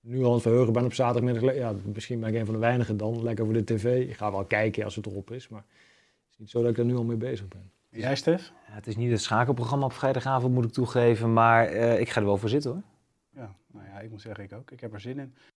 nu al aan het verheugen ben op zaterdagmiddag. Ja, misschien ben ik een van de weinigen dan, lekker voor de tv. Ik ga wel kijken als het erop is, maar het is niet zo dat ik er nu al mee bezig ben. Jij, Stef? Ja, het is niet het schakelprogramma op vrijdagavond, moet ik toegeven, maar eh, ik ga er wel voor zitten hoor. Ja, nou ja, ik moet zeggen, ik ook. Ik heb er zin in.